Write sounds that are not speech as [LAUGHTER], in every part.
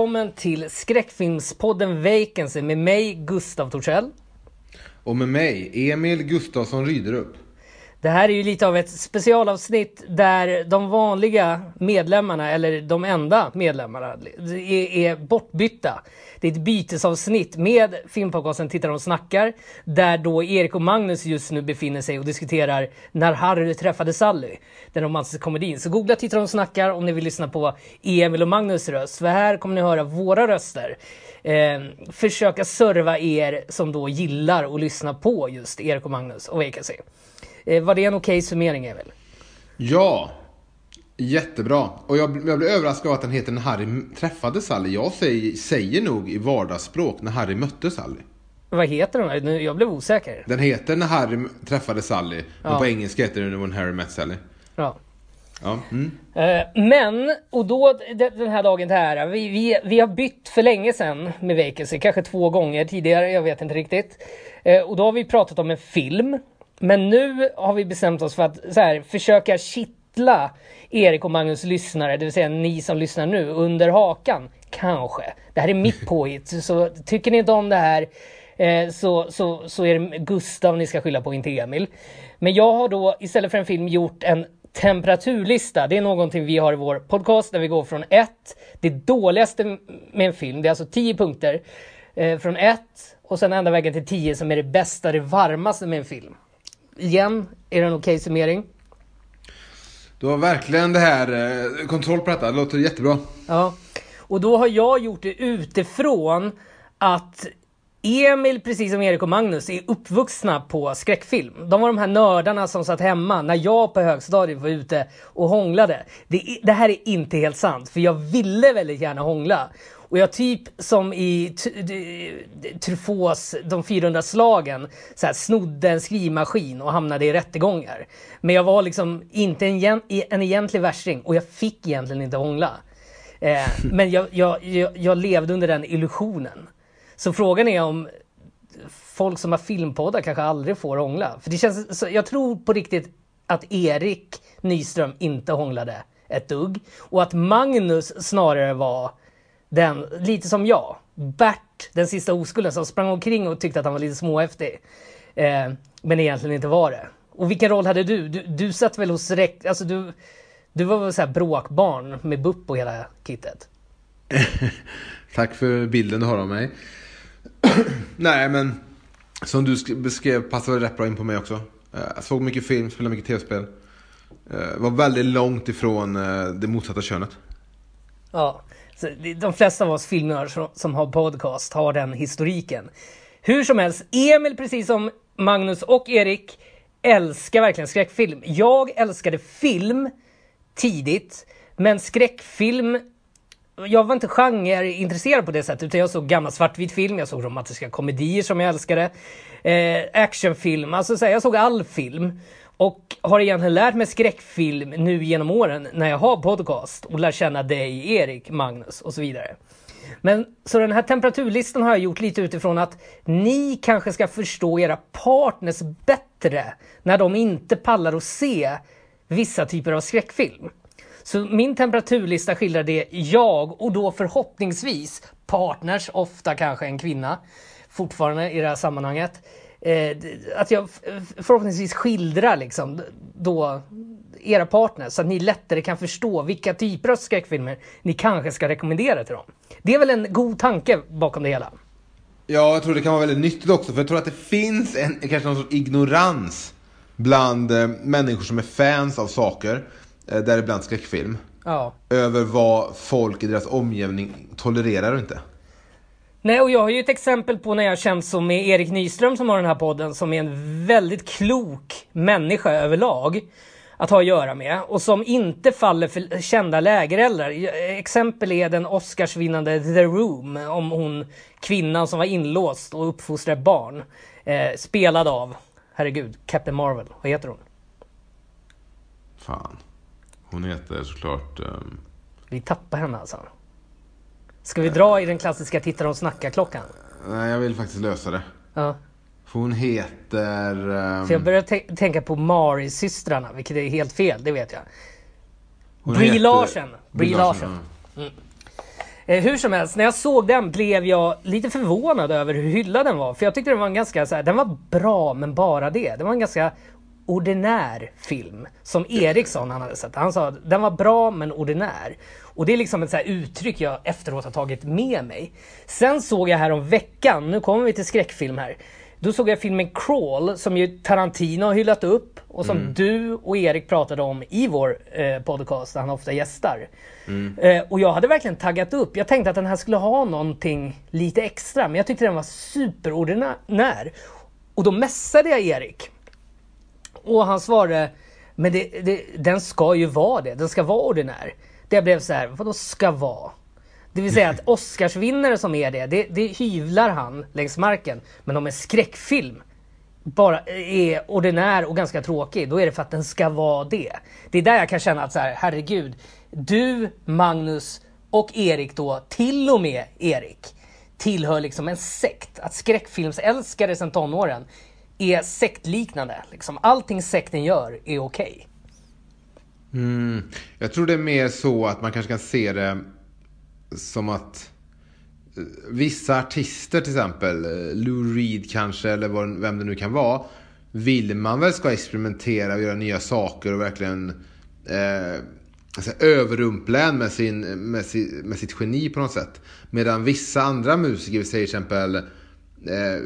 Välkommen till skräckfilmspodden Vacancy med mig Gustav Torssell. Och med mig, Emil Gustafsson Ryderup. Det här är ju lite av ett specialavsnitt där de vanliga medlemmarna, eller de enda medlemmarna, är, är bortbytta. Det är ett bytesavsnitt med filmpodcasten Tittar och snackar, där då Erik och Magnus just nu befinner sig och diskuterar När Harry träffade Sally, den romantiska komedin. Så googla Tittar och snackar om ni vill lyssna på Emil och Magnus röst, för här kommer ni höra våra röster. Eh, försöka serva er som då gillar att lyssna på just Erik och Magnus och VKC. Eh, var det en okej okay summering, Emil? Ja, jättebra. Och jag, jag blev överraskad av att den heter När Harry träffade Sally. Jag säger, säger nog i vardagsspråk När Harry mötte Sally. Vad heter den? Jag blev osäker. Den heter När Harry träffade Sally. Ja. Men på engelska heter den When Harry Met Sally. Ja. Ja, mm. Eh, men, och då den här dagen till ära, vi, vi, vi har bytt för länge sedan med Vacancy, kanske två gånger tidigare, jag vet inte riktigt. Eh, och då har vi pratat om en film men nu har vi bestämt oss för att så här, försöka kittla Erik och Magnus lyssnare, det vill säga ni som lyssnar nu, under hakan. Kanske. Det här är mitt [LAUGHS] påhitt. Så tycker ni inte om det här eh, så, så, så är det Gustav ni ska skylla på, inte Emil. Men jag har då istället för en film gjort en temperaturlista. Det är någonting vi har i vår podcast där vi går från ett, det dåligaste med en film, det är alltså tio punkter, eh, från ett och sen ända vägen till tio som är det bästa, det varmaste med en film igen, är det en okej okay summering? Du har verkligen det här, eh, kontroll på detta, det låter jättebra. Ja, och då har jag gjort det utifrån att Emil, precis som Erik och Magnus, är uppvuxna på skräckfilm. De var de här nördarna som satt hemma när jag på högstadiet var ute och hånglade. Det, det här är inte helt sant, för jag ville väldigt gärna hångla. Och jag typ som i Truffauts De 400 slagen så här, snodde en skrivmaskin och hamnade i rättegångar. Men jag var liksom inte en, en egentlig värsting och jag fick egentligen inte hångla. Eh, [LAUGHS] men jag, jag, jag, jag levde under den illusionen. Så frågan är om folk som har filmpoddar kanske aldrig får hångla. För det känns, så jag tror på riktigt att Erik Nyström inte hånglade ett dugg. Och att Magnus snarare var den, lite som jag, Bert, den sista oskulden som sprang omkring och tyckte att han var lite småhäftig. Eh, men egentligen inte var det. Och vilken roll hade du? Du, du satt väl hos rekt... Alltså du, du var väl så här bråkbarn med BUP och hela kittet? [LAUGHS] Tack för bilden du har av mig. [CLEARS THROAT] Nej men, som du beskrev passade rätt bra in på mig också. Eh, jag såg mycket film, spelade mycket tv-spel. Eh, var väldigt långt ifrån eh, det motsatta könet. Ja, de flesta av oss filmer som har podcast har den historiken. Hur som helst, Emil precis som Magnus och Erik älskar verkligen skräckfilm. Jag älskade film tidigt, men skräckfilm jag var inte genreintresserad på det sättet utan jag såg gammal svartvit film, jag såg romantiska komedier som jag älskade, eh, actionfilm, alltså så här, jag såg all film. Och har egentligen lärt mig skräckfilm nu genom åren när jag har podcast och lär känna dig, Erik, Magnus och så vidare. Men så den här temperaturlistan har jag gjort lite utifrån att ni kanske ska förstå era partners bättre när de inte pallar att se vissa typer av skräckfilm. Så min temperaturlista skildrar det jag och då förhoppningsvis partners, ofta kanske en kvinna, fortfarande i det här sammanhanget, eh, att jag förhoppningsvis skildrar liksom då era partners så att ni lättare kan förstå vilka typer av skräckfilmer ni kanske ska rekommendera till dem. Det är väl en god tanke bakom det hela? Ja, jag tror det kan vara väldigt nyttigt också, för jag tror att det finns en, kanske någon sorts ignorans bland eh, människor som är fans av saker, eh, däribland skräckfilm. Ja. Över vad folk i deras omgivning tolererar och inte. Nej, och jag har ju ett exempel på när jag känt som med Erik Nyström som har den här podden, som är en väldigt klok människa överlag att ha att göra med och som inte faller för kända lägereldrar. Exempel är den Oscarsvinnande The Room om hon kvinnan som var inlåst och uppfostrade barn. Eh, spelad av, herregud, Captain Marvel. Vad heter hon? Fan. Hon heter såklart... Um... Vi tappar henne alltså. Ska vi dra i den klassiska tittar och snacka-klockan? Nej, jag vill faktiskt lösa det. Ja. För hon heter... Um... För jag börjar tänka på Mari-systrarna, vilket är helt fel, det vet jag. Hon Brie heter... Larsen. Brie Larsen. Mm. Eh, hur som helst, när jag såg den blev jag lite förvånad över hur hyllad den var. För jag tyckte den var en ganska så här, den var bra men bara det. Det var en ganska ordinär film. Som Eriksson han hade sett. Han sa att den var bra men ordinär. Och det är liksom ett så uttryck jag efteråt har tagit med mig. Sen såg jag här om veckan, nu kommer vi till skräckfilm här. Då såg jag filmen Crawl som ju Tarantino har hyllat upp och som mm. du och Erik pratade om i vår eh, podcast där han ofta gästar. Mm. Eh, och jag hade verkligen taggat upp. Jag tänkte att den här skulle ha någonting lite extra men jag tyckte den var superordinär. Och då mässade jag Erik. Och han svarade, men det, det, den ska ju vara det. Den ska vara ordinär. Det blev så här, vadå ska vara? Det vill säga att [LAUGHS] Oscarsvinnare som är det, det, det hyvlar han längs marken. Men om en skräckfilm bara är ordinär och ganska tråkig, då är det för att den ska vara det. Det är där jag kan känna att så här, herregud, du, Magnus och Erik då, till och med Erik, tillhör liksom en sekt. Att skräckfilmsälskare sedan tonåren är sektliknande. Liksom, allting sekten gör är okej. Okay. Mm. Jag tror det är mer så att man kanske kan se det som att eh, vissa artister till exempel, eh, Lou Reed kanske eller vem det nu kan vara, vill man väl ska experimentera och göra nya saker och verkligen eh, alltså, överrumpla en med, sin, med, sin, med sitt geni på något sätt. Medan vissa andra musiker, vi säger till exempel eh,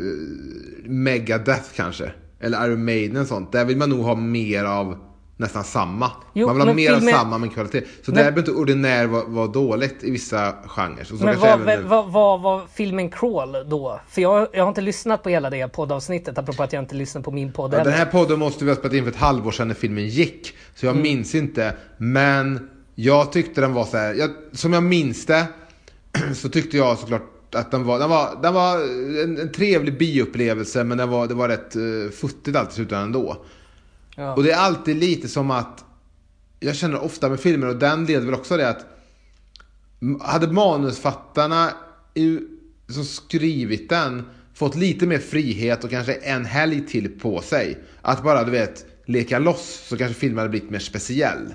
Megadeth kanske, eller Iron Maiden och sånt, där vill man nog ha mer av nästan samma. Jo, man vill ha mer av samma men kvalitet. Så men... där behöver inte ordinär vara var dåligt i vissa genrer. Så men vad, även... vad, vad var filmen Crawl då? För jag, jag har inte lyssnat på hela det poddavsnittet, apropå att jag inte lyssnat på min podd ja, Den här podden måste vi ha spelat in för ett halvår sedan när filmen gick. Så jag mm. minns inte. Men jag tyckte den var så här, jag, som jag minns det, [CLEARS THROAT] så tyckte jag såklart att den var, den var, den var en, en trevlig bioupplevelse men den var, det var rätt uh, futtigt allt i slutändan ändå. Ja. Och det är alltid lite som att, jag känner ofta med filmer och den leder väl också det att hade manusfattarna som skrivit den fått lite mer frihet och kanske en helg till på sig. Att bara, du vet, leka loss så kanske filmen hade blivit mer speciell.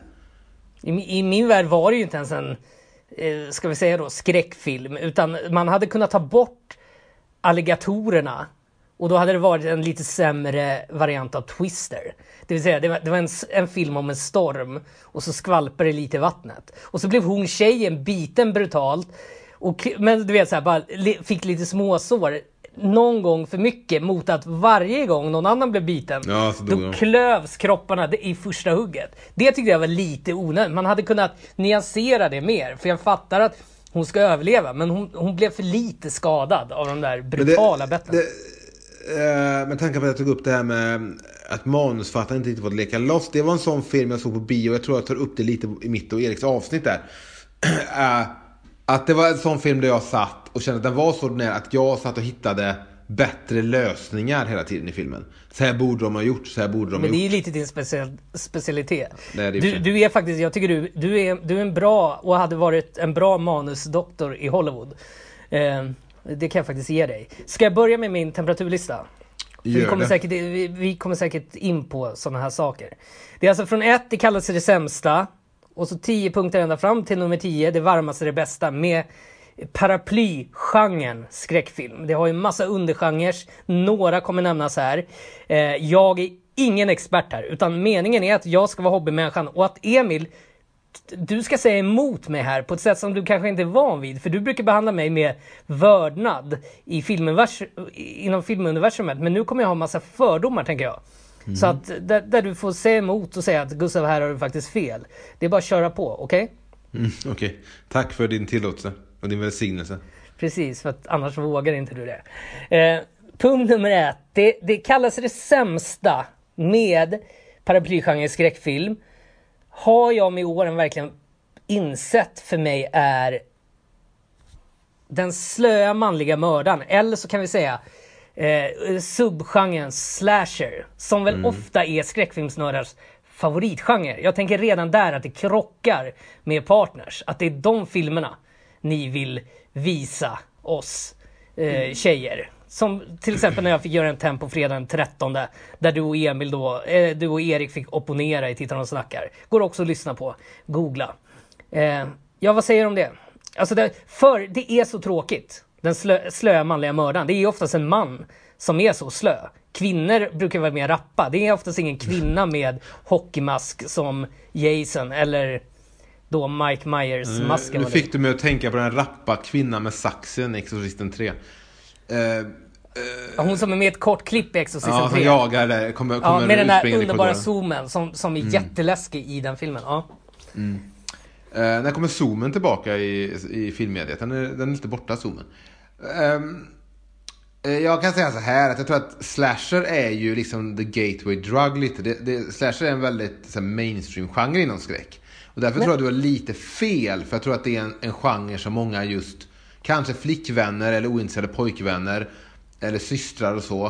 I, I, min värld var det ju inte ens en, eh, ska vi säga då, skräckfilm. Utan man hade kunnat ta bort alligatorerna och då hade det varit en lite sämre variant av Twister. Det vill säga, det var, det var en, en, film om en storm och så skvalpar det lite i vattnet. Och så blev hon tjejen biten brutalt. Och, men du vet, så här, bara fick lite småsår någon gång för mycket mot att varje gång någon annan blev biten, ja, då klövs kropparna i första hugget. Det tyckte jag var lite onödigt. Man hade kunnat nyansera det mer. För jag fattar att hon ska överleva, men hon, hon blev för lite skadad av de där brutala betten. Eh, med tanke på att jag tog upp det här med att manusförfattaren inte riktigt fått leka loss. Det var en sån film jag såg på bio. Jag tror jag tar upp det lite i mitt och Eriks avsnitt där. Uh, [CLEARS THROAT] att det var en sån film där jag satt och kände att den var så ordinär att jag satt och hittade bättre lösningar hela tiden i filmen. Så här borde de ha gjort, så här borde de ha Men det är ju lite din special, specialitet. Nej, du, du, är faktiskt, jag tycker du, du, är, du är en bra och hade varit en bra manusdoktor i Hollywood. Uh, det kan jag faktiskt ge dig. Ska jag börja med min temperaturlista? vi, kommer säkert, vi, vi, kommer säkert in på sådana här saker. Det är alltså från 1, det kallas det sämsta. Och så 10 punkter ända fram till nummer 10, det varmaste, det bästa. Med paraplygenren skräckfilm. Det har ju massa undergenrer. Några kommer nämnas här. Eh, jag är ingen expert här, utan meningen är att jag ska vara hobbymänniskan och att Emil du ska säga emot mig här på ett sätt som du kanske inte är van vid. För du brukar behandla mig med vördnad i filmunivers inom filmuniversumet. Men nu kommer jag ha massa fördomar tänker jag. Mm. Så att där, där, du får säga emot och säga att Gustav här har du faktiskt fel. Det är bara att köra på, okej? Okay? Mm, okej. Okay. Tack för din tillåtelse och din välsignelse. Precis, för att annars vågar inte du det. Eh, punkt nummer ett. Det, det kallas det sämsta med paraplygenre skräckfilm har jag med åren verkligen insett för mig är den slöa manliga mördaren. Eller så kan vi säga eh, subgenren slasher. Som väl mm. ofta är skräckfilmsnördars favoritgenre. Jag tänker redan där att det krockar med partners. Att det är de filmerna ni vill visa oss eh, tjejer. Som till exempel när jag fick göra en tempo fredag den 13 där du och Emil då, eh, du och Erik fick opponera i Tittarna och snackar. Går också att lyssna på. Googla. Eh, ja, vad säger du om det? Alltså det, för det är så tråkigt. Den slö, slöa manliga mördaren. Det är oftast en man som är så slö. Kvinnor brukar vara mer rappa. Det är oftast ingen kvinna med hockeymask som Jason eller då Mike Myers-masken. Nu var det. fick du mig att tänka på den rappa kvinnan med saxen i Exorcisten 3. Eh, Ja, Hon som är med i ett kort klipp i Exorcisten ja, som 3. jagar där. Kommer, Ja, kommer med den där underbara zoomen som, som Mm. är jätteläskig i den filmen. Ja. Eh, när kommer zoomen tillbaka i, i filmmediet? Den är, den är lite borta, zoomen. Eh, jag kan säga så här att jag tror att slasher är ju liksom the gateway drug lite. Det, det, slasher är en väldigt så här, mainstream-genre inom skräck. Och därför tror jag du har lite fel. För jag tror att det är en, en genre som många just, kanske flickvänner eller ointresserade pojkvänner eller systrar och så,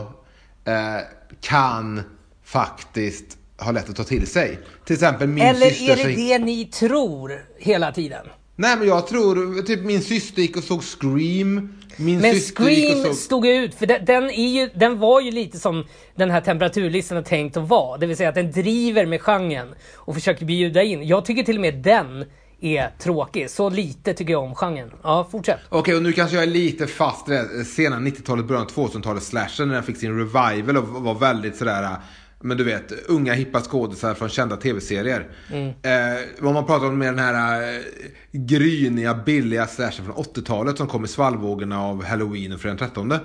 eh, kan faktiskt ha lätt att ta till sig. Till exempel min Eller syster är det det ni tror hela tiden? Nej men jag tror, typ min syster gick och såg Scream. Min Men Scream såg... stod ju ut, för den, den, är ju, den var ju lite som den här temperaturlistan är tänkt att vara. Det vill säga att den driver med genren och försöker bjuda in. Jag tycker till och med den är tråkig. Så lite tycker jag om genren. Ja, fortsätt. Okej, och nu kanske jag är lite fast i det sena 90-talet, början av 2000-talet slasher när den fick sin revival och var väldigt sådär men du vet, unga hippa skådisar från kända tv-serier. Eh, om man pratar om med den här eh, gryniga, billiga slashen från 80-talet som kom i svallvågorna av Halloween och Fredag den 13. Eh,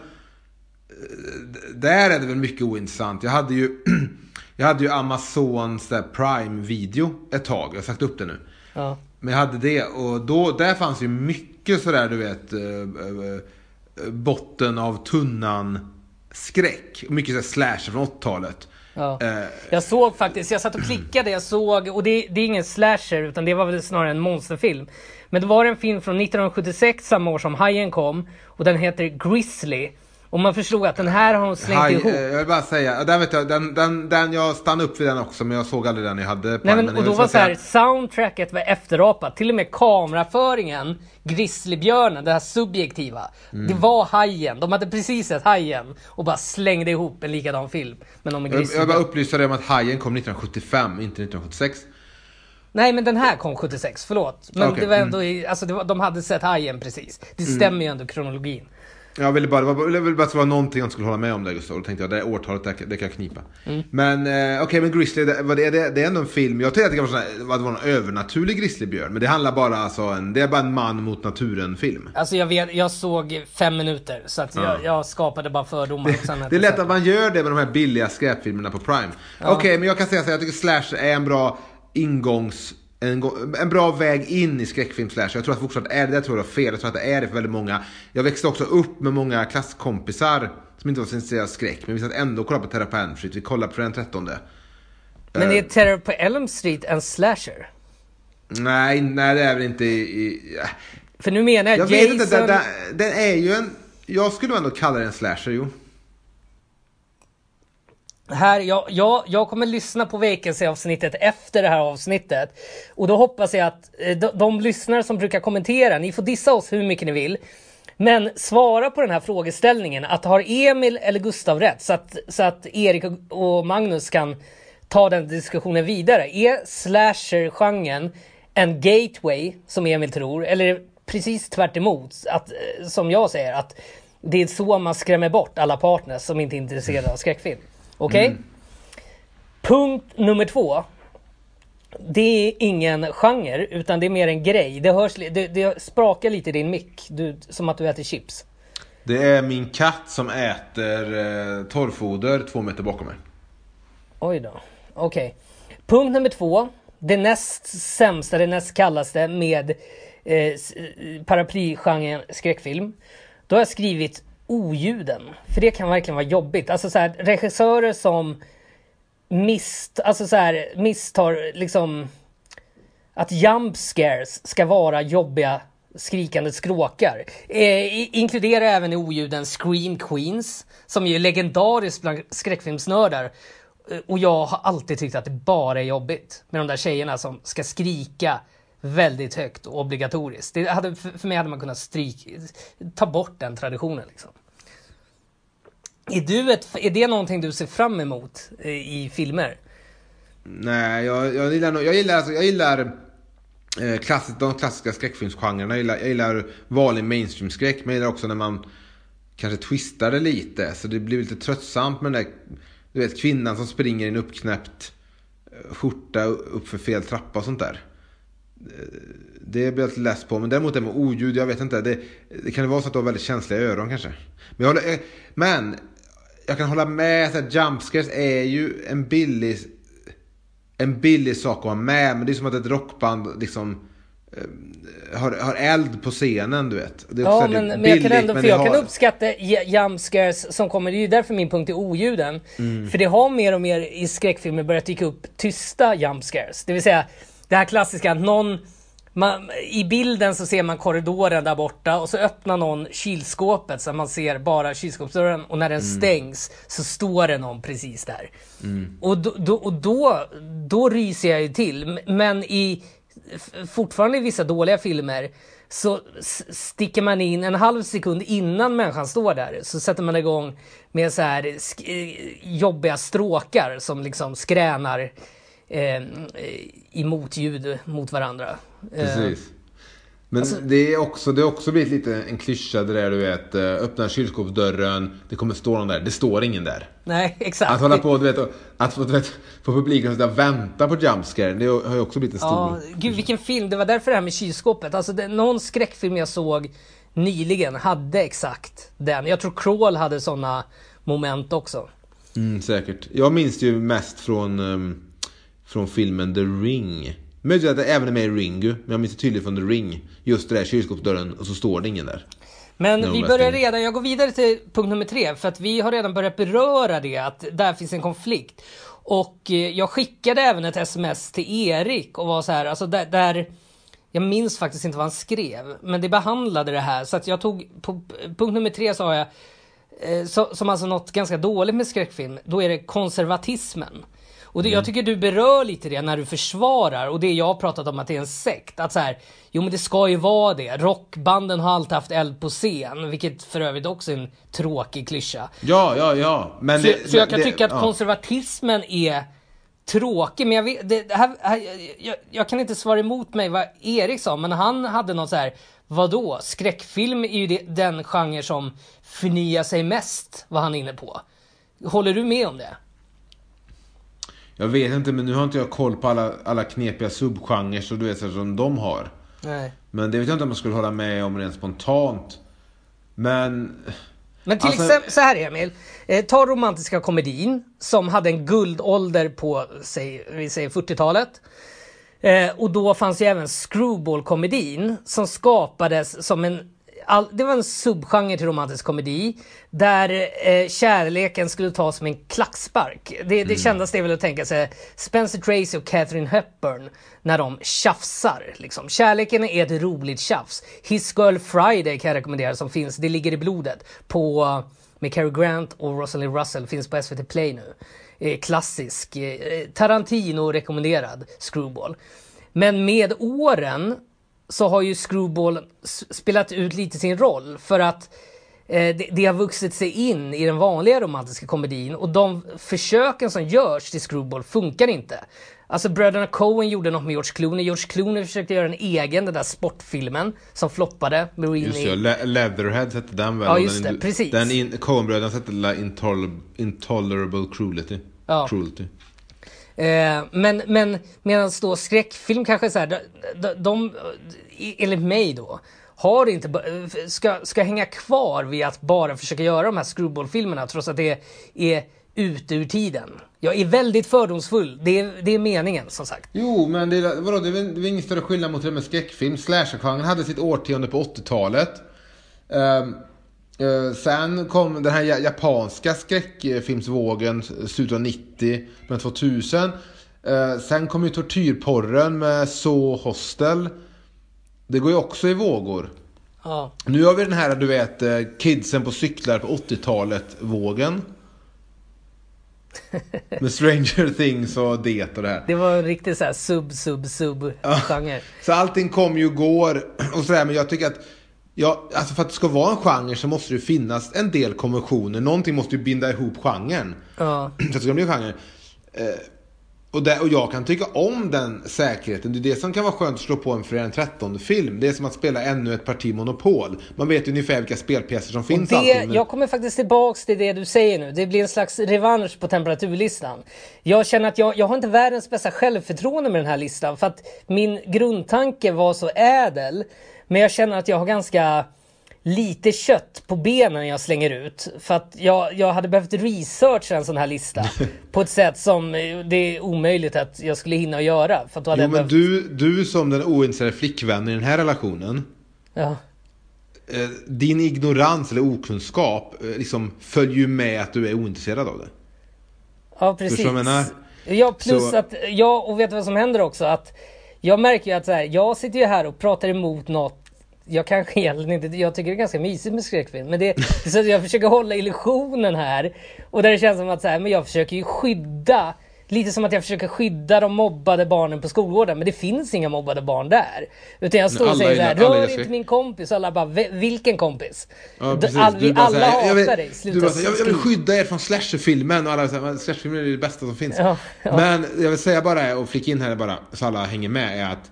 där är det väl mycket ointressant. Jag hade ju, [CLEARS THROAT] jag hade ju Amazons Prime-video ett tag. Jag har sagt upp det nu. Ja. Men jag hade det och då, där fanns ju mycket sådär du vet eh, eh, eh, botten av tunnan skräck. Mycket slasher från 80-talet. Ja. Eh, Jag såg faktiskt, jag satt och klickade, jag såg, och det, det är ingen slasher utan det var väl snarare en monsterfilm. Men det var en film från 1976, samma år som Hajen kom, och den heter Grizzly. Och man förstod att den här har de slängt Haj, ihop. eh, jag vill bara säga, den, vet jag, den, den, den, jag stannade upp vid den också men jag såg aldrig den jag hade. Nej men, och då var så här, soundtracket var efterapat. Till och med kameraföringen, grizzlybjörnen, det här subjektiva. Mm. Det var hajen. De hade precis sett hajen och bara slängde ihop en likadan film. Men de är jag, jag bara upplysa dig om att Hajen kom 1975, inte 1976. Nej men den här kom 76, förlåt. Men Okej, det var ändå, i- alltså det var, de hade sett hajen precis. Det stämmer ju ändå kronologin. Jag ville bara, det var, jag ville bara att det var någonting jag skulle hålla med om där Gustav. Då tänkte jag, det är årtalet, det, det kan jag knipa. Mm. Men eh, okej, men Grizzly, det, det, det, det är ändå en film. Jag tänkte att det vara, sån här, det var en övernaturlig grizzlybjörn. Men det handlar bara alltså, en, det är bara en man mot naturen film. Alltså jag vet, jag såg fem minuter så att jag, jag skapade bara fördomar. och sen Det är lätt att man gör det med de här billiga skräpfilmerna på Prime. Okej, men jag kan säga så här, jag tycker Slash är en bra ingångs... En, en bra väg in i skräckfilm slash. Jag tror att fortsatt är det, det tror jag fel. Jag tror att det är det för väldigt många. Jag växte också upp med många klasskompisar som inte var så intresserade av skräck. Men vi satt ändå och kollade på Terra på Elm Street. Vi kollade på den 13. Men är Terror på Elm Street en slasher? Nej, nej det är väl inte i... i För nu menar jag, jag Jason... vet inte, den, den, den är ju en... Jag skulle ändå kalla den en slasher, jo. Här, jag, jag, jag kommer lyssna på Vacancy-avsnittet efter det här avsnittet. Och då hoppas jag att eh, de, de lyssnare som brukar kommentera, ni får dissa oss hur mycket ni vill. Men svara på den här frågeställningen. Att har Emil eller Gustav rätt? Så att, så att Erik och, Magnus kan ta den diskussionen vidare. Är slasher-genren en gateway, som Emil tror? Eller precis tvärt emot, att, eh, som jag säger, att det är så man skrämmer bort alla partners som inte är intresserade av skräckfilm. Okej? Punkt nummer två. Det är ingen genre, utan det är mer en grej. Det, hörs, det, det sprakar lite i din mick, du, som att du äter chips. Det är min katt som äter eh, torrfoder två meter bakom mig. Oj då. Okej. Punkt nummer två. Det näst sämsta, det näst kallaste med eh, eh, paraplygenren skräckfilm. Då har jag skrivit oljuden. För det kan verkligen vara jobbigt. Alltså så här, regissörer som mist, alltså så här, misstar liksom att jump scares ska vara jobbiga skrikande skråkar. Eh, inkluderar även i oljuden Scream Queens, som ju är legendariskt bland skräckfilmsnördar. Eh, och jag har alltid tyckt att det bara är jobbigt med de där tjejerna som ska skrika väldigt högt och obligatoriskt. Det hade, för mig hade man kunnat stryk, ta bort den traditionen. Liksom. Är, du ett, är det någonting du ser fram emot eh, i filmer? Nej, jag, jag gillar jag gillar, alltså, jag gillar eh, klass, de klassiska skräckfilmsgenrerna. Jag gillar, jag gillar vanlig mainstream-skräck, men jag gillar också när man kanske twistar det lite. Så det blir lite tröttsamt med den där, du vet, kvinnan som springer i en uppknäppt eh, skjorta upp för fel trappa och sånt där. Det blir jag less på. Men däremot det med oljud, jag vet inte. Det, det kan vara så att du har väldigt känsliga öron kanske. Men jag, håller, eh, men jag kan hålla med att jumpscares är ju en billig, en billig sak att ha med. Men det är som att ett rockband liksom eh, har, har eld på scenen, du vet. Det är Ja, också men, billigt, men jag kan ändå, för jag kan har- uppskatta j- jumpscares som kommer, det är ju därför min punkt är oljuden. Mm. För det har mer och mer i skräckfilmer börjat dyka upp tysta jumpscares. Det vill säga det här klassiska att någon man, I bilden så ser man korridoren där borta och så öppnar någon kylskåpet så man ser bara kylskåpsdörren och när den Mm. stängs så står det någon precis där. Och, då, då, och då, då ryser jag ju till. Men i fortfarande i vissa dåliga filmer så sticker man in en halv sekund innan människan står där så sätter man igång med så här eh, jobbiga stråkar som liksom skränar eh, i motljud mot varandra. Eh, Precis. Men Alltså- det är också, det har också blivit lite en klyscha det där du vet, eh, öppna kylskåpsdörren, det kommer stå någon där, det står ingen där. nej, [LAUGHS] exakt. Att hålla på, du vet, att få, du vet, få publiken att sitta och vänta på jumpscare, det har ju också blivit en stor... Ja, gud vilken film. Det var därför det här med kylskåpet. Alltså det, någon skräckfilm jag såg nyligen hade exakt den. Jag tror Crawl hade såna moment också. Mm, säkert. Jag minns ju mest från, ehm, från filmen The Ring. Möjligt att det även är med i Ringu, men jag minns det tydligt från The Ring. Just det där kylskåpsdörren och så står det ingen där. Men vi börjar redan, jag går vidare till punkt nummer tre, för att vi har redan börjat beröra det, att där finns en konflikt. Och eh, jag skickade även ett sms till Erik och var så här, alltså där, där jag minns faktiskt inte vad han skrev, men det behandlade det här. Så att jag tog, på punkt nummer tre sa jag, eh, som alltså något ganska dåligt med skräckfilm, då är det konservatismen. Och det, jag tycker du berör lite det när du försvarar och det jag har pratat om att det är en sekt. Att så här, jo men det ska ju vara det. Rockbanden har alltid haft eld på scen, vilket för övrigt också är en tråkig klyscha. Ja, ja, ja. Men Så, det, så jag kan det, tycka att ja. konservatismen är tråkig, men jag, vet, det här, här, jag, jag kan inte svara emot mig vad Erik sa, men han hade något så här, vadå? Skräckfilm är ju det, den genre som förnyar sig mest, var han inne på. Håller du med om det? Jag vet inte, men nu har inte jag koll på alla, alla knepiga subgenrer så du vet, så som de har. Nej. Men det vet jag inte om jag skulle hålla med om rent spontant. Men... Men till Alltså- exempel, så här Emil. Eh, ta romantiska komedin som hade en guldålder på, säg, vi säger 40-talet. Eh, och då fanns ju även screwball-komedin som skapades som en All, det var en subgenre till romantisk komedi där eh, kärleken skulle tas som en klackspark. Det, det kändaste är väl att tänka sig Spencer Tracy och Catherine Hepburn när de tjafsar. Liksom. Kärleken är ett roligt tjafs. His Girl Friday kan jag rekommendera som finns, det ligger i blodet, på, med Cary Grant och Rosalind Russell, finns på SVT Play nu. Eh, klassisk, eh, Tarantino rekommenderad Screwball. Men med åren så har ju Screwball spelat ut lite sin roll för att eh, det, det har vuxit sig in i den vanliga romantiska komedin och de försöken som görs till Screwball funkar inte. Alltså bröderna Coen gjorde något med George Clooney. George Clooney försökte göra en egen, den där sportfilmen som floppade. Marine Just det, Le- Leatherhead hette den väl? Ja, just den, det, precis. Den in, Coen-bröderna hette La Intolerable, Intolerable Cruelty. Ja. Cruelty. Eh, men men medan då skräckfilm kanske så här, de, de, de, enligt mig då, har inte, ska, ska hänga kvar vid att bara försöka göra de här screwball-filmerna trots att det är ute ur tiden. Jag är väldigt fördomsfull, det är, det är meningen som sagt. Jo, men det, är- vadå, det är väl det är ingen större skillnad mot det med skräckfilm. Slashergenren hade sitt årtionde på 80-talet. Um, ehm, uh, eh, sen kom den här japanska skräckfilmsvågen, slutet av 90, början 2000. Uh, sen kom ju tortyrporren med So Hostel. Det går ju också i vågor. Ja. Nu har vi den här, du vet, eh, kidsen på cyklar på 80-talet vågen. [LAUGHS] Med Stranger Things och det och det här. Det var en riktig så här sub, sub, sub genre. Så allting kom ju och går och sådär, men jag tycker att Ja, alltså för att det ska vara en genre så måste det finnas en del konventioner. Någonting måste ju binda ihop genren. Ja. [CLEARS THROAT] Så att det ska bli en genre. Och, det, och jag kan tycka om den säkerheten. Det är det som kan vara skönt att slå på en fredag den 13 film. Det är som att spela ännu ett parti Monopol. Man vet ungefär vilka spelpjäser som finns. Det, alltid, men... Jag kommer faktiskt tillbaks till det du säger nu. Det blir en slags revansch på temperaturlistan. Jag känner att jag, jag har inte världens bästa självförtroende med den här listan. För att min grundtanke var så ädel. Men jag känner att jag har ganska lite kött på benen jag slänger ut. För att jag, jag hade behövt researcha en sån här lista [LAUGHS] på ett sätt som det är omöjligt att jag skulle hinna göra. För att då hade jo, men behövt... du, du som den ointresserade flickvännen i den här relationen. Ja. Eh, din ignorans eller okunskap eh, liksom följer ju med att du är ointresserad av det. Ja, precis. Förstår du vad jag menar? Ja, plus Så- att, ja, och vet du vad som händer också? Att jag märker ju att så här, jag sitter ju här och pratar emot något jag kanske egentligen inte, jag tycker det är ganska mysigt med skräckfilm. Men det, [LAUGHS] så att jag försöker hålla illusionen här. Och där det känns som att så här, men jag försöker ju skydda, lite som att jag försöker skydda de mobbade barnen på skolgården. Men det finns inga mobbade barn där. Utan jag står och säger så är- här, alla är rör inte min kompis. Och alla bara, "Ve- vilken kompis? Ja, precis. all, Du vi bara alla så här, hatar jag vill- dig. Du Sluta bara så här, jag, jag vill skrika." skydda er från slasherfilmen och alla säger att slasherfilmer är det bästa som finns. Ja, ja. Men jag vill säga bara och flika in här bara så alla hänger med är att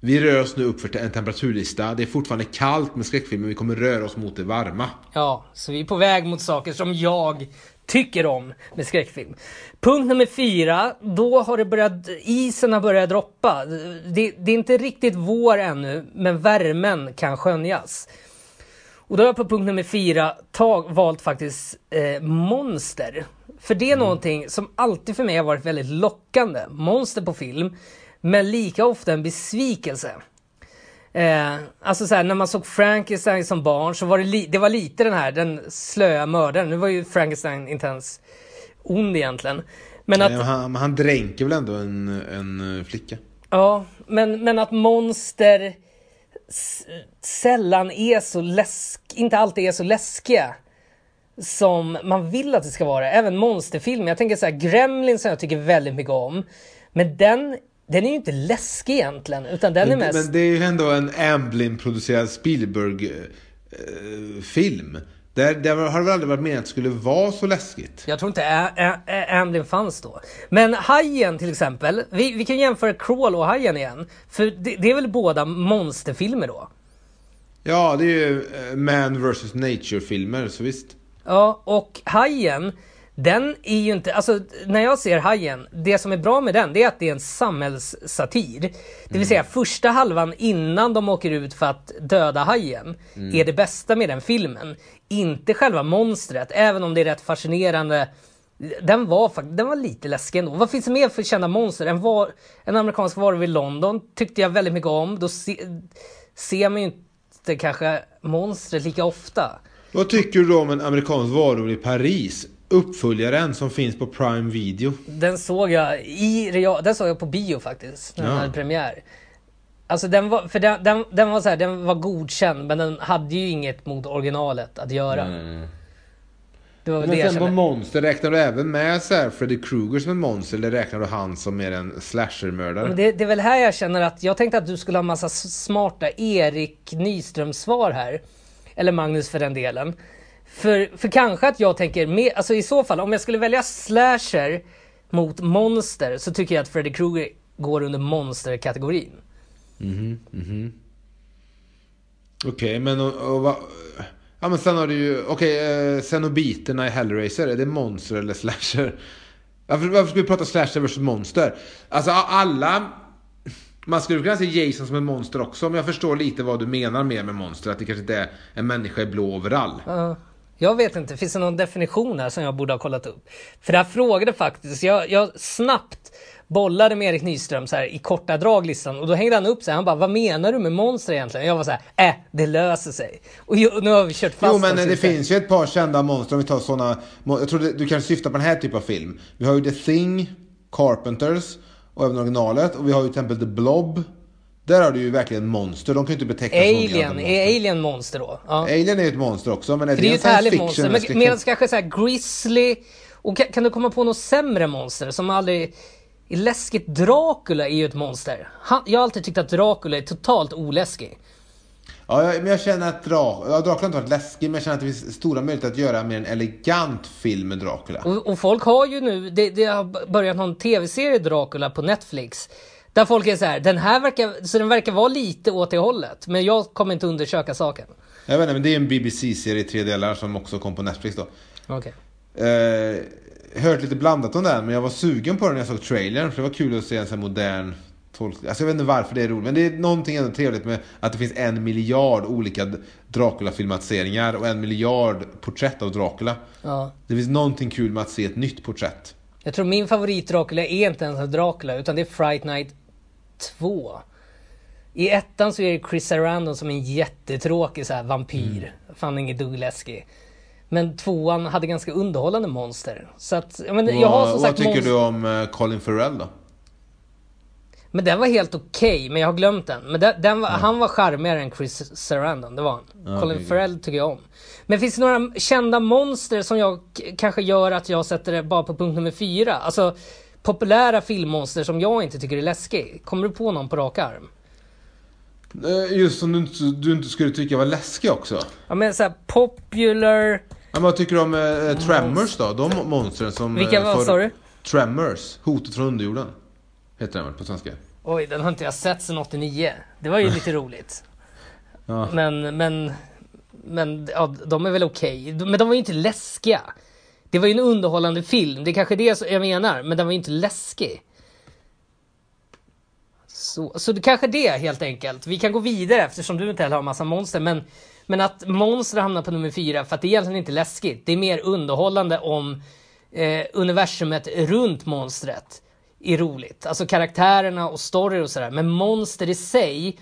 vi rör oss nu upp för en temperaturlista. Det är fortfarande kallt med skräckfilmer. Vi kommer röra oss mot det varma. Ja, så vi är på väg mot saker som jag tycker om med skräckfilm. Punkt nummer fyra, då har det börjat, isen har börjat droppa. Det, det är inte riktigt vår ännu, men värmen kan skönjas. Och då har jag på punkt nummer fyra tag, valt faktiskt eh, monster. För det är någonting som alltid för mig har varit väldigt lockande. Monster på film, men lika ofta en besvikelse. Eh, alltså så här, när man såg Frankenstein som barn så var det, li- det var lite den här, den slöa mördaren. Nu var ju Frankenstein inte ens ond egentligen. Men att, han, han dränker väl ändå en, en eh, flicka? ja, men, men att monster sällan är så läsk, inte alltid är så läskiga. Som man vill att det ska vara. Även monsterfilmer. Jag tänker så här, Gremlins som jag tycker väldigt mycket om. Men den, den är ju inte läskig egentligen. Utan den är Men, mest... men det är ju ändå en Amblin-producerad Spielberg-film. där, där har det väl aldrig varit meningen att det skulle vara så läskigt? Jag tror inte Ä- Ä- Ä- Amblin fanns då. Men Hajen till exempel. Vi, vi kan jämföra Crawl och Hajen igen. För det, det är väl båda monsterfilmer då? Ja, det är ju eh, Man vs Nature-filmer, så visst. Ja, och Hajen, den är ju inte... Alltså, när jag ser Hajen, det som är bra med den, det är att det är en samhällssatir. Det vill säga första halvan innan de åker ut för att döda Hajen, är det bästa med den filmen. Inte själva monstret, även om det är rätt fascinerande. Den var, fakt- den var lite läskig ändå. Vad finns det mer för kända monster? En, var, en amerikansk varulv i London tyckte jag väldigt mycket om. Då se, ser man ju inte kanske monstret lika ofta. Vad tycker du då om en amerikansk varulv i Paris? Uppföljaren som finns på Prime Video. Den såg jag i den såg jag på bio faktiskt. När den Ja. hade premiär. Alltså den var, för den, den, den var så här, den var godkänd men den hade ju inget mot originalet att göra. Det var väl det Men jag sen på kände. monster, räknar du även med så här Freddy Krueger som en monster eller räknar du han som är en slashermördare? Det, det är väl här jag känner att jag tänkte att du skulle ha massa smarta Erik Nyström-svar här. Eller Magnus för den delen. För, för kanske att jag tänker, mer, alltså i så fall om jag skulle välja slasher mot monster så tycker jag att Freddy Krueger går under monsterkategorin. Okej, men och, och, Ja men sen har du ju, okej, eh, Cenobiterna i Hellraiser, är det monster eller slasher? Varför, varför ska vi prata slasher versus monster? Alltså alla... Man skulle kunna se Jason som en monster också, men jag förstår lite vad du menar med med monster. Att det kanske inte är en människa i blå overall. Ja, jag vet inte, finns det någon definition här som jag borde ha kollat upp? För jag frågade faktiskt, jag, jag snabbt bollade med Erik Nyström så här, i korta draglistan och då hängde han upp sig. Han bara, vad menar du med monster egentligen? Och jag var så här, äh, det löser sig. Och ju, nu har vi kört fast Jo men det i finns ju ett par kända monster om vi tar sådana. Jag tror du kanske syftar på den här typen av film. Vi har ju The Thing, Carpenters och även originalet. Och vi har ju till exempel The Blob. Där har du ju verkligen monster. De kan ju inte betecknas som Alien, annat än är monster. Alien monster då? Ja. Alien är ju ett monster också. Men är För det är ju ett härligt monster. Men, medan kanske så här Grizzly, och kan, kan du komma på något sämre monster som aldrig... Läskigt Dracula är ju ett monster. Han, jag har alltid tyckt att Dracula är totalt oläskig. Ja, jag, men jag känner att Dra ja, Dracula har inte varit läskig, men jag känner att det finns stora möjligheter att göra mer en elegant film med Dracula. Och, och folk har ju nu, det, det har börjat någon tv-serie Dracula på Netflix. Där folk är så här, den här verkar, så den verkar vara lite åt det hållet. Men jag kommer inte undersöka saken. Jag vet inte, men det är en BBC-serie i tre delar som också kom på Netflix då. Okej. Eh, hört lite blandat om den, men jag var sugen på den när jag såg trailern. För det var kul att se en sån här modern tolkning. Alltså jag vet inte varför det är roligt, men det är någonting ändå trevligt med att det finns en miljard olika Dracula-filmatiseringar och en miljard porträtt av Dracula. Ja. Det finns någonting kul med att se ett nytt porträtt. Jag tror min favorit Dracula är inte ens Dracula, utan det är Fright Night 2. I ettan så är det Chris Sarandon som en jättetråkig så här vampyr. Fan inget dugg läskig. Men tvåan hade ganska underhållande monster. Så att, ja, men jag har som vad sagt tycker monster- du om eh, Colin Farrell då? Men den var helt okej, men jag har glömt den. Men den, den var, han var charmigare än Chris Sarandon, det var han. Ja, Colin. Farrell tycker jag om. Men finns det några kända monster som jag kanske gör att jag sätter det bara på punkt nummer fyra? Alltså populära filmmonster som jag inte tycker är läskig. Kommer du på någon på rak arm? Eh, Just som du inte, du inte skulle tycka var läskig också. Ja men såhär popular... Ja, men vad tycker du om eh, Tremors då? De monstren som... Vilka eh, var sa du? Tremors, Hotet från underjorden. Heter den väl på svenska? Oj, den har inte jag sett sedan 89. Det var ju lite [LAUGHS] roligt. Ja. Men, men, men ja, de är väl okej. Men de var ju inte läskiga. Det var ju en underhållande film. Det är kanske det jag menar. Men den var ju inte läskig. Så, så det kanske det helt enkelt. Vi kan gå vidare eftersom du inte heller har massa monster. Men, men att monster hamnar på nummer fyra för att det är egentligen inte läskigt. Det är mer underhållande om eh, universumet runt monstret är roligt. Alltså karaktärerna och story och sådär. Men monster i sig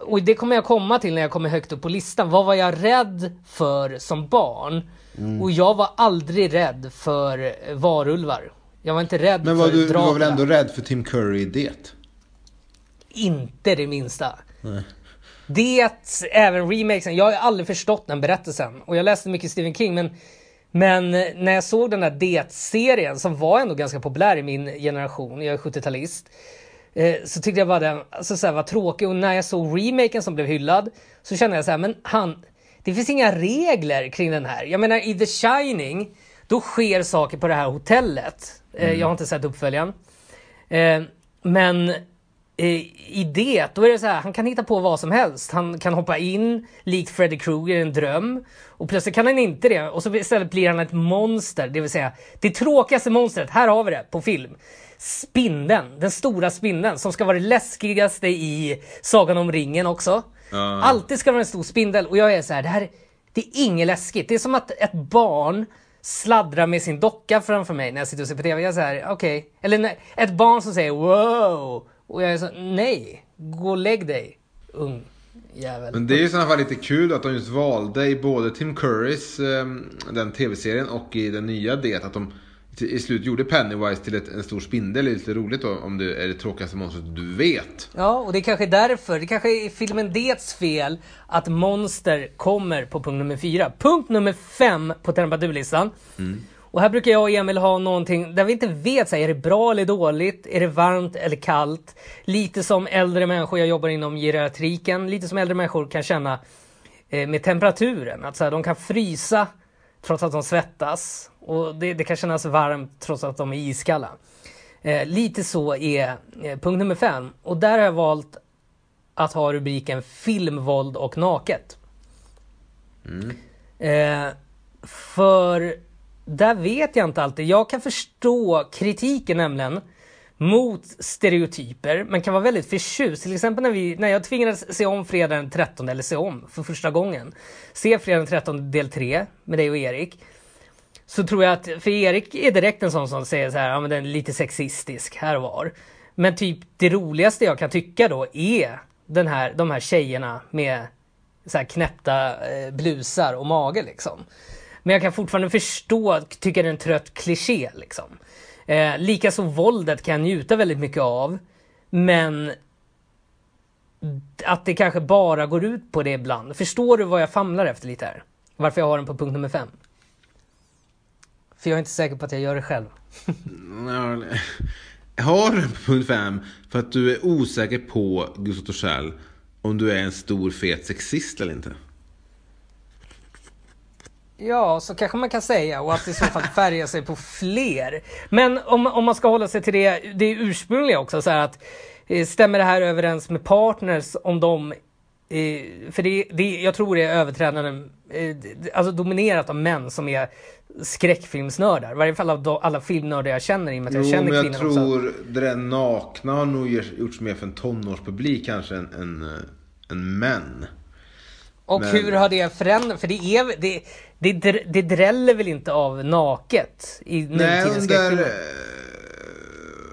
och det kommer jag komma till när jag kommer högt upp på listan. Vad var jag rädd för som barn? Mm. Och jag var aldrig rädd för varulvar. Jag var inte rädd Men för var du, du var väl ändå rädd för Tim Curry i det? Inte det minsta. Nej. Det, även remakesen, jag har aldrig förstått den berättelsen. Och jag läste mycket Stephen King, men, men när jag såg den där Det-serien som var ändå ganska populär i min generation, jag är 70-talist. Eh, så tyckte jag bara den alltså, så här, var tråkig och när jag såg remaken som blev hyllad så kände jag så här, men han, det finns inga regler kring den här. Jag menar i The Shining, då sker saker på det här hotellet. Eh, jag har inte sett uppföljaren. Eh, men eh, i det, då är det så här, han kan hitta på vad som helst. Han kan hoppa in, likt Freddy Krueger i en dröm. Och plötsligt kan han inte det. Och så istället blir han ett monster, det vill säga det tråkigaste monstret. Här har vi det på film. Spindeln, den stora spindeln som ska vara det läskigaste i Sagan om ringen också. Ja. Alltid ska det vara en stor spindel. Och jag är så här, det här det är inget läskigt. Det är som att ett barn sladdrar med sin docka framför mig när jag sitter och ser på TV. Jag är så här, okej. Eller när, ett barn som säger wow. Och jag är så nej, gå och lägg dig, ung jävel. Men det är ju i sådana fall lite kul att de just valde i både Tim Currys, eh, den tv-serien, och i den nya det att de i slut gjorde Pennywise till ett, en stor spindel. Det är lite roligt då om det är det tråkigaste monstret du vet. Ja, och det är kanske därför, det kanske är filmen Dets fel att monster kommer på punkt nummer fyra. Punkt nummer fem på Temperaturlistan. Och här brukar jag och Emil ha någonting där vi inte vet, så här, är det bra eller dåligt? Är det varmt eller kallt? Lite som äldre människor, jag jobbar inom geriatriken, lite som äldre människor kan känna eh, med temperaturen. Att så här, de kan frysa trots att de svettas. Och det, det kan kännas varmt trots att de är iskalla. Eh, lite så är eh, punkt nummer fem. Och där har jag valt att ha rubriken filmvåld och naket. Eh, för där vet jag inte alltid. Jag kan förstå kritiken nämligen mot stereotyper, men kan vara väldigt förtjust. Till exempel när, vi, när jag tvingades se om fredag den 13, eller se om för första gången. Se fredag den 13 del 3 med dig och Erik. Så tror jag att, för Erik är direkt en sån som säger så här, ja men den är lite sexistisk här och var. Men typ det roligaste jag kan tycka då är den här, de här tjejerna med så här knäppta eh, blusar och mage liksom. Men jag kan fortfarande förstå, tycka det är en trött kliché liksom. Eh, Likaså våldet kan jag njuta väldigt mycket av. Men att det kanske bara går ut på det ibland. Förstår du vad jag famlar efter lite här? Varför jag har den på punkt nummer fem? För jag är inte säker på att jag gör det själv. [LAUGHS] Jag har den på punkt fem för att du är osäker på Gustav Torssell. om du är en stor fet sexist eller inte. Ja, så kanske man kan säga och att i så fall färga sig på fler. Men om, om man ska hålla sig till det, det ursprungliga också, så att eh, stämmer det här överens med partners om de eh, för det, det, jag tror det är överträdande, eh, alltså dominerat av män som är skräckfilmsnördar. I varje fall av alla filmnördar jag känner i och med att jag jo, känner men jag tror också. det där nakna har nog gjorts mer för en tonårspublik kanske än, än, än män. Och men- hur har det förändrats? För det är det, det, det, dräller väl inte av naket i Nej, under... skräckfilmer?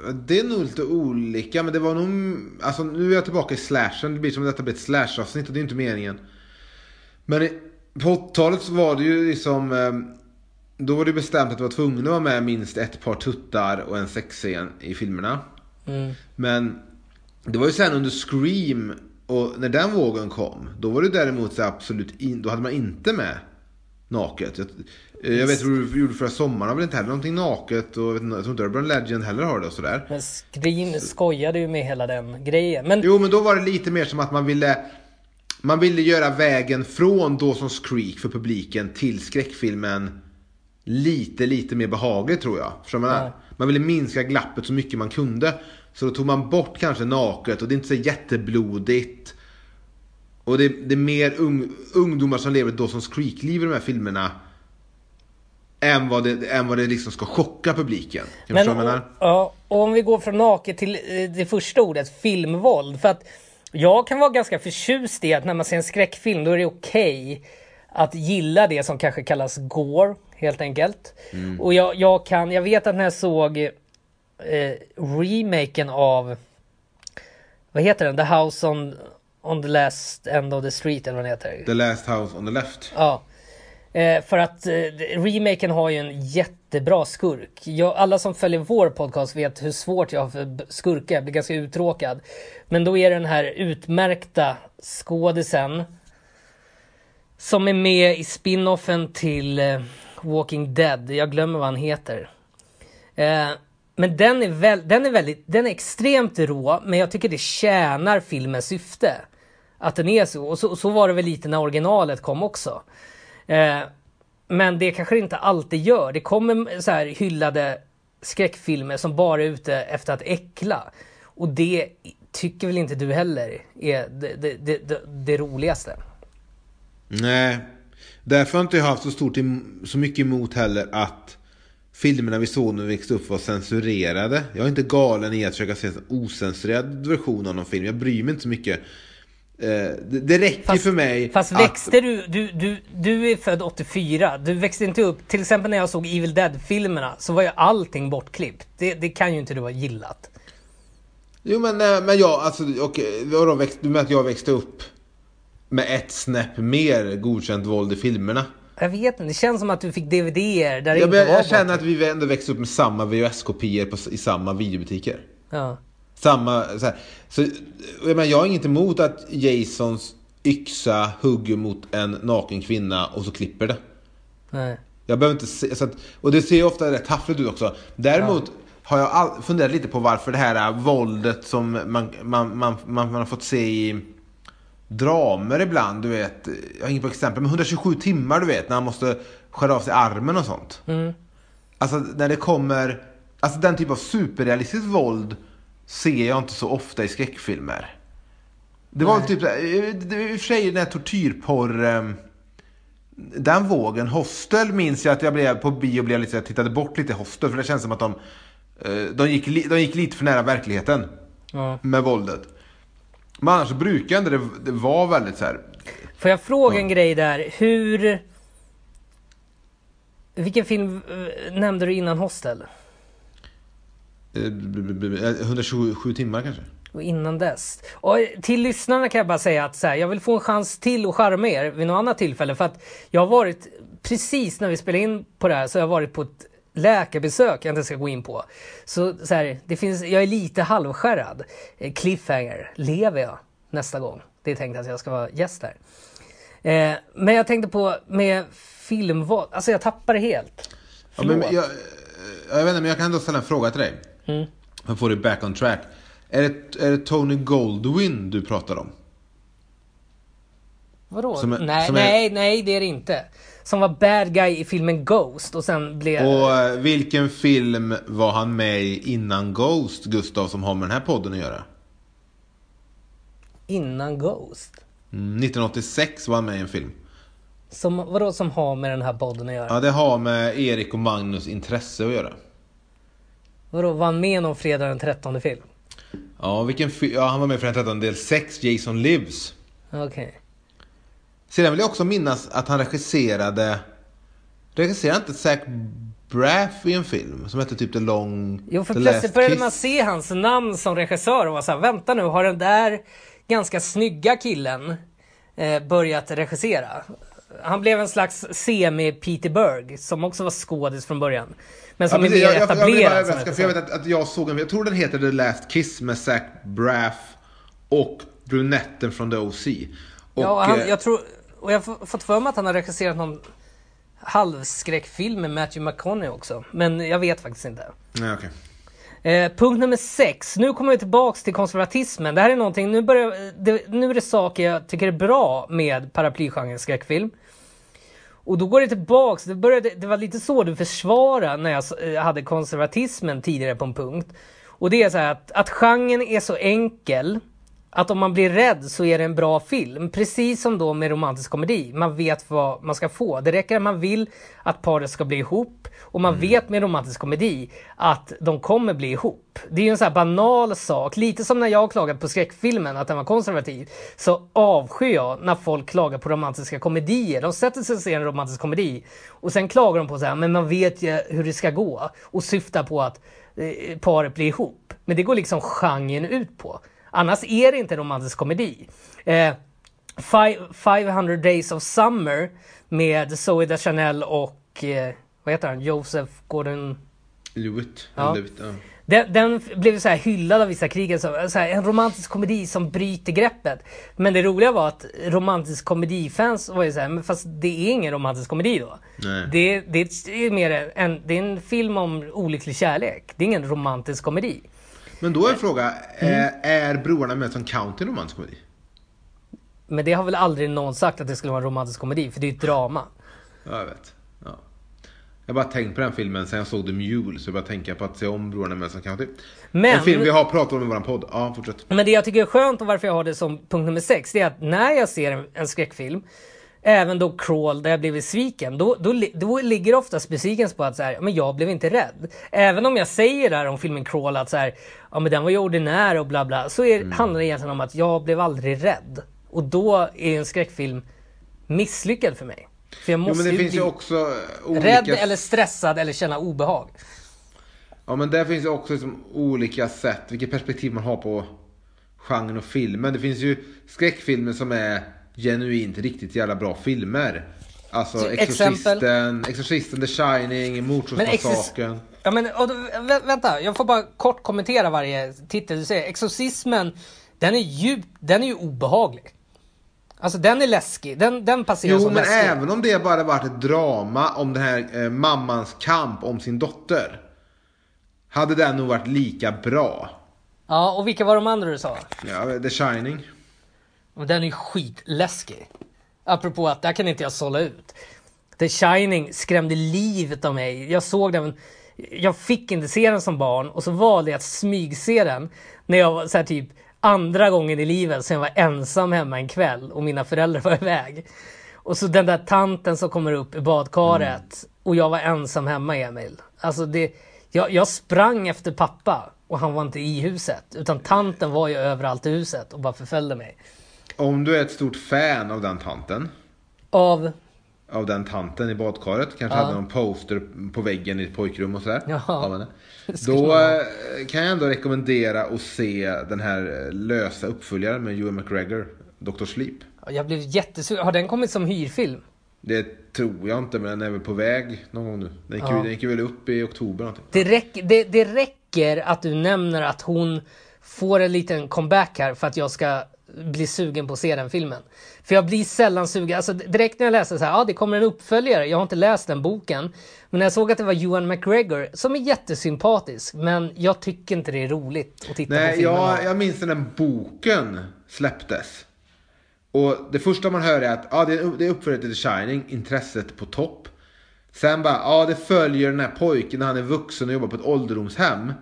eh, Det är nog lite olika, men det var nog... Alltså nu är jag tillbaka i slashen. Det blir som att detta blir ett slash-avsnitt och det är inte meningen. Men på 80-talet så var det ju liksom... eh, Då var det bestämt att det var tvungen att vara med minst ett par tuttar och en sexscen i filmerna. Mm. Men det var ju sen under Scream och när den vågen kom. Då var det däremot så absolut in, Då hade man inte med naket. Jag, jag vet vad du gjorde förra sommaren. har väl inte heller någonting naket. Och jag, vet inte, jag tror inte Urban Legend heller har det och sådär. Men Scream skojade ju med hela den grejen. Men Jo men då var det lite mer som att man ville Man ville göra vägen från Dawson's Creek för publiken till skräckfilmen Lite, lite mer behaglig tror jag. Förstår menar? Ja. Man ville minska glappet så mycket man kunde. Så då tog man bort kanske naket och det är inte så jätteblodigt. Och det, det är mer ung, ungdomar som lever Dawson's Creek-liv i de här filmerna. Än vad det, än vad det liksom ska chocka publiken. Kan Men, jag menar? ja, och om vi går från naket till eh, det första ordet, filmvåld. För att jag kan vara ganska förtjust i att när man ser en skräckfilm då är det okej att gilla det som kanske kallas gore, helt enkelt. Mm. Och jag, jag kan, jag vet att när jag såg eh, remaken av, vad heter den? The House on, on the last end of the street eller vad den heter. The Last House on the Left. Ja. Eh, för att eh, remaken har ju en jättebra skurk. Jag, alla som följer vår podcast vet hur svårt jag har för skurkar. Jag blir ganska uttråkad. Men då är det den här utmärkta skådisen som är med i spinoffen till eh, Walking Dead. Jag glömmer vad han heter. Eh, men den är, väl, den, är väldigt, den är extremt rå, men jag tycker det tjänar filmens syfte. Att den är så. Och så, så var det väl lite när originalet kom också. Eh, men det kanske det inte alltid gör. Det kommer så här hyllade skräckfilmer som bara är ute efter att äckla. Och det tycker väl inte du heller är det, det, det, det, det roligaste? Nej. Därför har inte jag haft så, stort så mycket emot heller att filmerna vi såg när vi växte upp var censurerade. Jag är inte galen i att försöka se en ocensurerad version av någon film. Jag bryr mig inte så mycket. Eh, det, det räcker Fast- för mig Fast att... växte du, du, du, du är född 84, du växte inte upp, till exempel när jag såg Evil Dead-filmerna så var ju allting bortklippt. Det, det kan ju inte du ha gillat. Jo men, nej, men jag, alltså okej, vadå, växt, du menar att jag växte upp med ett snäpp mer godkänt våld i filmerna? Jag vet inte, det känns som att du fick DVD-er där det Jag, inte jag, var jag känner att vi ändå växte upp med samma VHS-kopior i samma videobutiker. Ja. Samma, så, här, så jag, menar, jag har inget emot att Jasons yxa hugger mot en naken kvinna och så klipper det. Nej. Jag behöver inte se, så att, och det ser ju ofta rätt taffligt ut också. Däremot har jag all, funderat lite på varför det här våldet som man, man, man, man, man har fått se i dramer ibland, du vet. Jag har inget på exempel, men 127 timmar du vet, när han måste skära av sig armen och sånt. Mm. Alltså när det kommer, alltså den typ av superrealistiskt våld ser jag inte så ofta i skräckfilmer. Det var Nej. typ, är i och för sig den här tortyrporr... ehm, Den vågen, Hostel minns jag att jag blev på bio blev lite, jag tittade bort lite Hostel för det känns som att de, eh, de, gick, de gick lite för nära verkligheten Ja. med våldet. Men annars brukar det, det vara väldigt så här. Får jag fråga en grej där? Hur... Vilken film eh, nämnde du innan Hostel? Eh, b- b- b- 127 timmar kanske. Och innan dess. Och till lyssnarna kan jag bara säga att så här, jag vill få en chans till att charma er vid något annat tillfälle. För att jag har varit, precis när vi spelade in på det här, så har jag varit på ett läkarbesök jag inte ska gå in på. Så, så här, det finns, jag är lite halvskärrad. Eh, Cliffhanger, lever jag nästa gång? Det är tänkt att jag ska vara gäst här. Eh, men jag tänkte på med filmval, alltså jag tappar det helt. Ja, men Förlåt. jag, eh, jag vet inte, men jag kan ändå ställa en fråga till dig. Mm. För att få dig back on track. Är det, är det Tony Goldwyn du pratar om? Vadå? Är- nej, är- nej, nej, det är det inte. Som var bad guy i filmen Ghost och sen blev... Och eh, vilken film var han med i innan Ghost, Gustav, som har med den här podden att göra? Innan Ghost? Mm, 1986 var han med i en film. Som, vadå som har med den här podden att göra? Ja, det har med Erik och Magnus intresse att göra. Vadå, var han med någon fredag den 13 film? Ja, vilken ja, han var med för den 13 del 6, Jason Lives. Okej. Sedan vill jag också minnas att han regisserade... Regisserade inte Zac Braff i en film som hette typ The Long... Jo, för The plötsligt började Kiss? man se hans namn som regissör och var så här, vänta nu, har den där ganska snygga killen eh, börjat regissera? Han blev en slags semi-Peter Berg, som också var skådis från början. Men som Ja, är precis. mer jag, jag, jag, som överraskad för jag vet att, att jag såg en, jag tror den heter The Last Kiss med Zac Braff och brunetten från The OC. Och, Ja, och han, eh, jag tror, och jag har fått för mig att han har regisserat någon halvskräckfilm med Matthew McConaughey också. Men jag vet faktiskt inte. Nej, okej. Eh, punkt nummer sex. Nu kommer vi tillbaks till konservatismen. Det här är någonting, nu, börjar, det, nu är det saker jag tycker är bra med paraplygenren skräckfilm. Och då går det tillbaks, det, började, det var lite så du försvarade när jag eh, hade konservatismen tidigare på en punkt. Och det är så här att, att genren är så enkel att om man blir rädd så är det en bra film. Precis som då med romantisk komedi. Man vet vad man ska få. Det räcker att man vill att paret ska bli ihop. Och man vet med romantisk komedi att de kommer bli ihop. Det är ju en sån här banal sak. Lite som när jag klagat på skräckfilmen, att den var konservativ. Så avskyr jag när folk klagar på romantiska komedier. De sätter sig och ser en romantisk komedi. Och sen klagar de på så här, men man vet ju hur det ska gå. Och syftar på att eh, paret blir ihop. Men det går liksom genren ut på. Annars är det inte romantisk komedi. Eh, Fi- 500 Days of Summer med Zoe Deschanel och eh, vad heter han? Joseph Gordon... Lewitt. Ja. Lewitt, ja. Den, den blev så här hyllad av vissa kritiker som så här, en romantisk komedi som bryter greppet. Men det roliga var att romantisk komedifans var ju så här, men fast det är ingen romantisk komedi då. Nej. Det, det är mer en, det är en film om olycklig kärlek. Det är ingen romantisk komedi. Men då är en fråga, Mm. är, är Broarna med som County en romantisk komedi? Men det har väl aldrig någon sagt att det skulle vara en romantisk komedi, för det är ju ett drama. Ja, jag vet. Ja. Jag bara tänkt på den filmen sen jag såg The Mule, så jag bara tänker på att se om Broarna med som County. Men- En film vi har pratat om i våran podd. Ja, fortsätt. Men det jag tycker är skönt och varför jag har det som punkt nummer sex, det är att när jag ser en, en skräckfilm, även då Crawl där jag blev besviken, då, då, då ligger oftast besvikelsen på att så här, men jag blev inte rädd. Även om jag säger där om filmen Crawl att så här, ja men den var ju ordinär och bla bla, så är, handlar det egentligen om att jag blev aldrig rädd. Och då är en skräckfilm misslyckad för mig. För jag Jo, måste men det ju finns bli ju också olika... rädd eller stressad eller känna obehag. Ja, men där finns ju också liksom olika sätt, vilket perspektiv man har på genren och filmen. Det finns ju skräckfilmer som är genuint riktigt jävla bra filmer. Alltså Exorcisten, Exorcisten, The Shining, Mordsordsmassakern. Ja men och, vä vänta, jag får bara kort kommentera varje titel du säger. Exorcismen, den är djupt, den är ju obehaglig. Alltså den är läskig, den, den passerar Jo, som men läskig. även om det bara varit ett drama om den här eh, mammans kamp om sin dotter. Hade den nog varit lika bra. Ja, och vilka var de andra du sa? Ja, The Shining. Och Den är ju skitläskig. Apropå att där kan inte jag sålla ut. The Shining skrämde livet av mig. Jag såg den, jag fick inte se den som barn och så valde jag att smygse den när jag var så här typ andra gången i livet så jag var ensam hemma en kväll och mina föräldrar var [LAUGHS] iväg. Och så den där tanten som kommer upp i badkaret och jag var ensam hemma Emil. Alltså det, jag, jag sprang efter pappa och han var inte i huset utan tanten var ju överallt i huset och bara förföljde mig. Om du är ett stort fan av den tanten. Av Av den tanten i badkaret. Kanske Ja. hade någon poster på väggen i ett pojkrum och sådär. Ja. Då eh, kan jag ändå rekommendera att se den här eh, lösa uppföljaren med Ewan McGregor. Dr. Sleep. Jag blev jättesugen. Har den kommit som hyrfilm? Det tror jag inte men den är väl på väg någon gång nu. Den gick, Ja. den gick väl upp i oktober någonting. Det, räck, det, det räcker att du nämner att hon får en liten comeback här för att jag ska bli sugen på att se den filmen. För jag blir sällan sugen. Alltså direkt när jag läste så här, ja det kommer en uppföljare. Jag har inte läst den boken. Men när jag såg att det var Ewan McGregor, som är jättesympatisk, men jag tycker inte det är roligt att titta på Nej, filmen. jag, jag minns när den boken släpptes. Och det första man hör är att ja, det är, det är uppföljare till The Shining, intresset på topp. Sen bara, ja det följer den här pojken när han är vuxen och jobbar på ett ålderdomshem.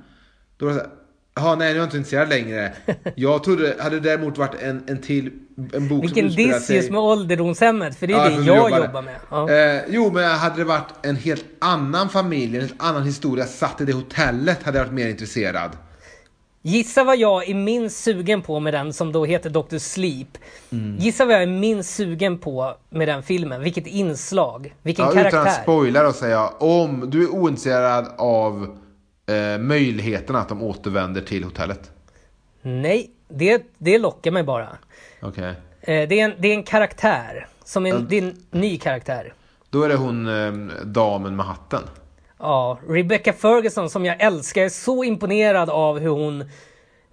Då var det så här, Ja, nej, nu är jag inte intresserad längre. [LAUGHS] Jag trodde, hade det däremot varit en, en till en bok Vilken som diss just med ålderdomshemmet, för det är Ja, det jag jobbar jobbar, med. Ja. Eh, jo, men hade det varit en helt annan familj, en helt annan historia satt i det hotellet hade jag varit mer intresserad. Gissa vad jag är minst sugen på med den som då heter Dr. Sleep. Mm. Gissa vad jag är minst sugen på med den filmen. Vilket inslag, vilken Ja, karaktär. utan att spoila då säger jag, om du är ointresserad av eh, möjligheten att de återvänder till hotellet. Nej, det, det lockar mig bara. Okej. Eh, det, är en, det är en karaktär. Som en, Ja. det är en ny karaktär. Då är det hon eh, damen med hatten. Ja, Rebecca Ferguson som jag älskar. Jag är så imponerad av hur hon